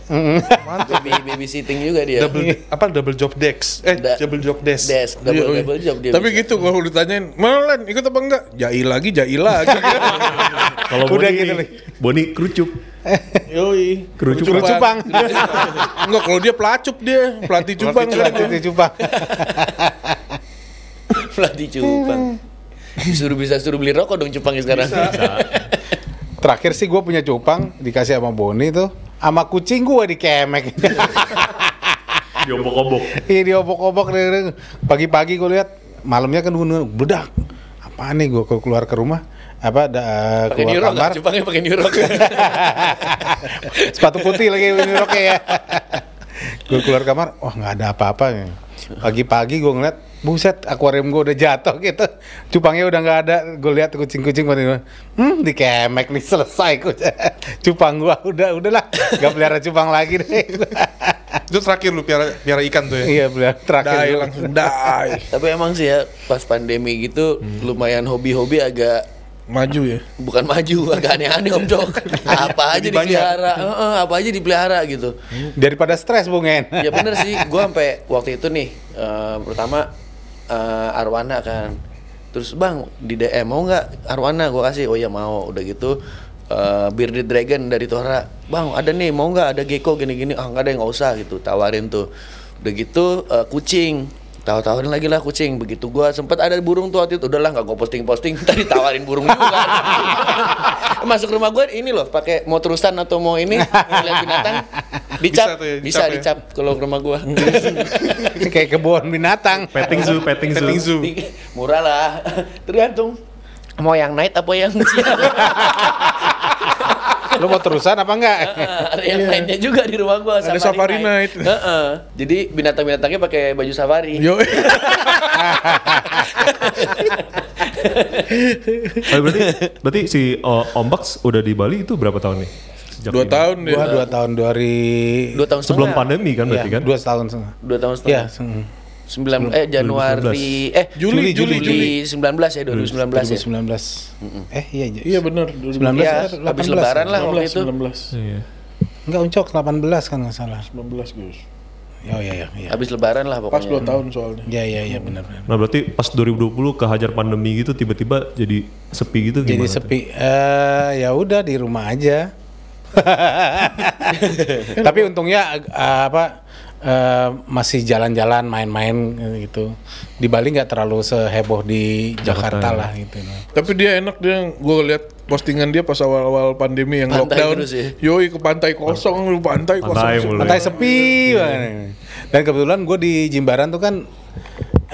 Baby babysitting juga dia. double apa double job desk eh Da- double job desk Des, double Iya, double job dia. Tapi bisa. gitu kalau ditanyain, "Mana Len, ikut apa enggak?" Jai lagi, jai lagi. Kalau Udah Boni, gitu nih. Boni kerucup. Yoi. Kerucupan. Suruh cupang. Enggak, kalau dia pelacup dia, pelatih cupang kan dia. Itu cupang. pelatih cupang. Disuruh bisa suruh beli rokok dong cupangnya sekarang. Terakhir sih gue punya cupang dikasih sama Boni tuh. Sama kucing gue dikemek. Diobok-obok. Iya diobok-obok. Pagi-pagi gue lihat malamnya kan gue bedak. Apa nih gue keluar ke rumah apa da, Pakai keluar new rock kamar? Cupangnya pakai new rock. sepatu putih lagi ini roknya ya gue keluar kamar wah nggak ada apa-apa nih. Pagi-pagi gue ngeliat buset akuarium gue udah jatuh gitu. Cupangnya udah nggak ada. Gue lihat kucing-kucing pada hmm dikemek nih selesai cupang gue udah udahlah nggak pelihara cupang lagi deh. Itu terakhir lu piara piara ikan tuh ya? Iya pelihara terakhir Dai langsung dai. Tapi emang sih ya pas pandemi gitu lumayan hobi-hobi agak Maju ya. bukan maju agak aneh-aneh om Jok. apa aja dipelihara, Heeh, apa aja dipelihara gitu. daripada stres bungen ya bener sih. Gue sampai waktu itu nih eh, pertama eh, arwana kan. Terus bang di DM mau nggak arwana? Gue kasih oh iya mau. Udah gitu eh, bearded dragon dari Tora bang ada nih mau nggak? Ada gecko gini-gini. Ah nggak ada nggak usah gitu tawarin tuh. Udah gitu eh, kucing tawarin lagi lah kucing. Begitu gua sempet ada burung tuh waktu itu. Udahlah nggak gue posting posting tadi tawarin burung juga. Masuk rumah gue ini loh pakai mau terusan atau mau ini lihat binatang dicap. Bisa tuh ya, bisa dicap ya. dicap kalau ke rumah gua. Kayak kebun binatang. Petting zoo, petting zoo. petting zoo. Murah lah. Tergantung mau yang night apa yang siang lu mau terusan apa enggak? ada yang iya. lainnya juga di rumah gua. Ada safari, night. night. Uh -uh. Jadi binatang-binatangnya pakai baju safari. Yo. Oh, berarti berarti si uh, Ombaks udah di Bali itu berapa tahun nih? Sejak dua ini? tahun dua, dua tahun dari dua tahun sebelum pandemi kan berarti ya, kan dua tahun setengah dua tahun setengah ya sembilan eh Januari 2019. eh Juli Juli Juli, Juli 19 ya hmm, 2019, 2019 ya. 2019. Eh iya iya, iya benar 2019 ya, iya, habis lebaran lah waktu itu. 19. Iya. Enggak uncok 18 kan enggak salah. 19 guys Oh iya iya. iya. Habis lebaran lah pokoknya. Pas 2 tahun soalnya. Iya iya iya benar benar. Nah, berarti pas 2020 kehajar pandemi gitu tiba-tiba jadi sepi gitu gimana? Jadi sepi. Eh uh, ya udah di rumah aja. Tapi untungnya eh, apa eh, masih jalan-jalan main-main gitu. Di Bali nggak terlalu seheboh di Jakarta, Jakarta, lah gitu. Tapi dia enak dia gue lihat postingan dia pas awal-awal pandemi yang Pantai lockdown. terus ya? Yoi ke pantai kosong lu pantai, Pantai kosong. mulu. Pantai sepi banget. Dan kebetulan gue di Jimbaran tuh kan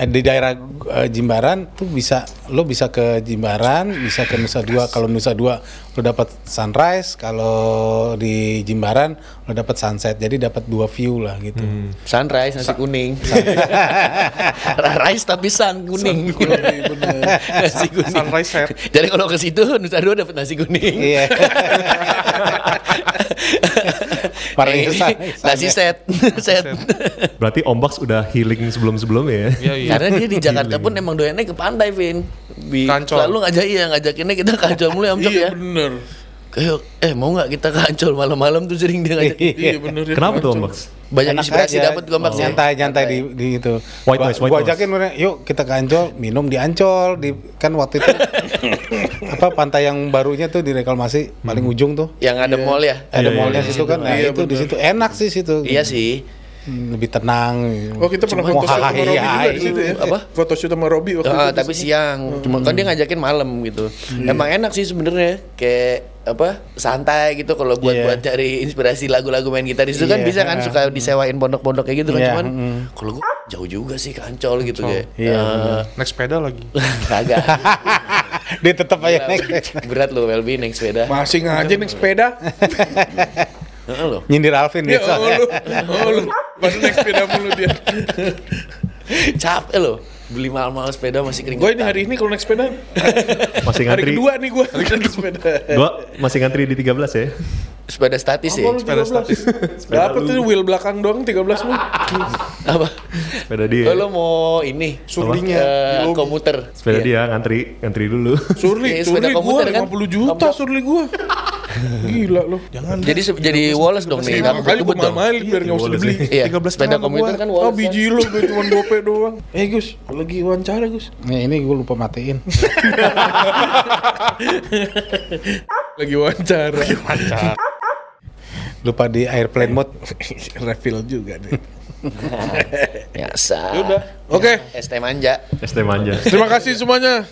di daerah eh, Jimbaran tuh bisa lo bisa ke Jimbaran, bisa ke Nusa Dua. Kalau Nusa Dua lo dapat sunrise, kalau di Jimbaran lo dapat sunset. Jadi dapat dua view lah gitu. sunrise nasi kuning. Rice tapi sun kuning. Nasi kuning. Sunrise set jadi kalau ke situ Nusa Dua dapat nasi kuning. Iya. Parah Yang ini, sun- nasi set set Berarti Om Bax udah healing sebelum-sebelumnya ya? iya iya karena dia di Jakarta pun emang doyannya ke pantai Vin Bi, Kancol. selalu ngajak iya ngajakinnya kita kancol mulu ya Om Cok Iya ya bener. Kayak, eh mau nggak kita kancol malam-malam tuh sering dia ngajak Iya bener. dia Kenapa tuh Om kacau. Bax? Banyak Enak inspirasi dapat gua Mbak, ya. nyantai nyantai di, di itu. White Gua- noise, white gua ajakin mereka, yuk kita ke Ancol minum di Ancol. Di kan waktu itu apa pantai yang barunya tuh di reklamasi paling ujung tuh. Yang ada mall ya? Ada Iya, mallnya iya, situ kan. Nah Iya, itu di situ. Enak sih situ. Iya sih. Hmm, lebih tenang. Oh kita pernah foto shoot sama Robi iya, juga di situ ya? Apa? Foto shoot sama Robi waktu Ah, itu. tapi siang. Cuma kan dia ngajakin malam gitu. Emang enak sih sebenarnya. Kayak apa santai gitu kalau buat Iya. buat cari inspirasi lagu-lagu main gitar. Itu kan Iya, bisa kan suka disewain pondok-pondok kayak gitu kan Iya, cuman mm. kalau gua jauh juga sih kancol gitu kayak Iya, eh, naik sepeda lagi. Kagak. Dia tetap aja naik. berat loh Welby naik sepeda. Masih ngaji naik sepeda. Heeh loh nyindir Alvin Ya biasa oh lu, oh lu. Pas naik sepeda mulu dia. capek loh beli mahal-mahal sepeda masih kering Gue ini hari ini kalau naik sepeda Masih hari ngantri? kedua nih gue naik sepeda. Gua masih ngantri di 13 ya? sepeda statis ya Apa lu 13? Dapat tuh wheel belakang doang 13 lu. apa Sepeda dia. oh, lo mau ini Surlinya, lobi. komuter Sepeda Iya. dia ngantri, ngantri dulu. Surli, Iya, Surli sepeda gue komuter kan? 50 juta Apa? Surli gue. Gila loh. Jangan. Jadi se- jadi Wallace dong nih. Nggak kali gue biar nggak usah dibeli. Iya, 13 sepeda komuter kan Oh Wallace. kan. biji lo gue cuma gope doang. Eh Gus, lagi wawancara Gus. Nih ini gue lupa matiin. Lagi wawancara. lupa di airplane mode. Refill juga nih. Biasa. Udah. Oke, ST manja. ST manja. terima kasih semuanya.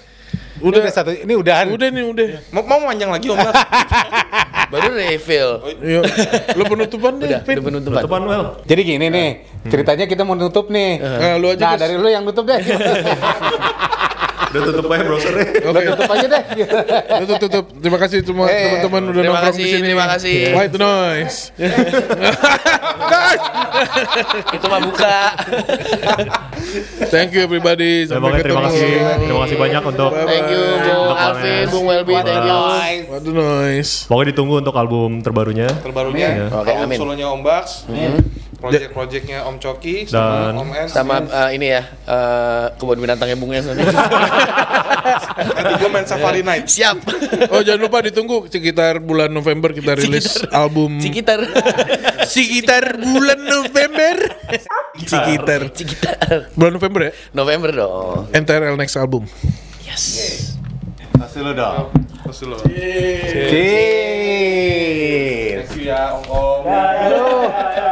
Ini udah Udah, satu. Ini udahan. udah nih udah. Mau, mau panjang lagi Om? Baru refill. Yuk, lo penutupan deh. Udah, penutupan. Tutupan Well. Jadi gini nih, ceritanya kita mau nutup nih. Nah, lu aja Nah dari lu yang nutup deh. Udah tutup aja browsernya. Oke, tutup aja deh. tutup tutup. Terima kasih semua Eh, teman-teman udah terima nongkrong di kasih, sini. terima kasih. White noise. Itu mah buka. Thank you everybody. Sampai pokoknya terima ketemu. kasih. Terima kasih banyak untuk Thank you Bung Untuk Alvin. Bung Welby, thank you. Waduh noise. Pokoknya ditunggu untuk album terbarunya. Terbarunya. Oke, album amin. solonya Om Bas. Project-projectnya Om Coki sama Dan Om S. sama eh, ini ya eh, kebun binatangnya Bung Es nanti. Nanti gue main Safari Night. Siap. Oh jangan lupa ditunggu sekitar bulan November kita rilis album Cikitar. sekitar bulan November. sekitar Cikitar. bulan November ya. November dong. NTRL next album. Yes. Kasih lu dong. Terus dulu. Cheers. Thank you ya Om Om. Aduh.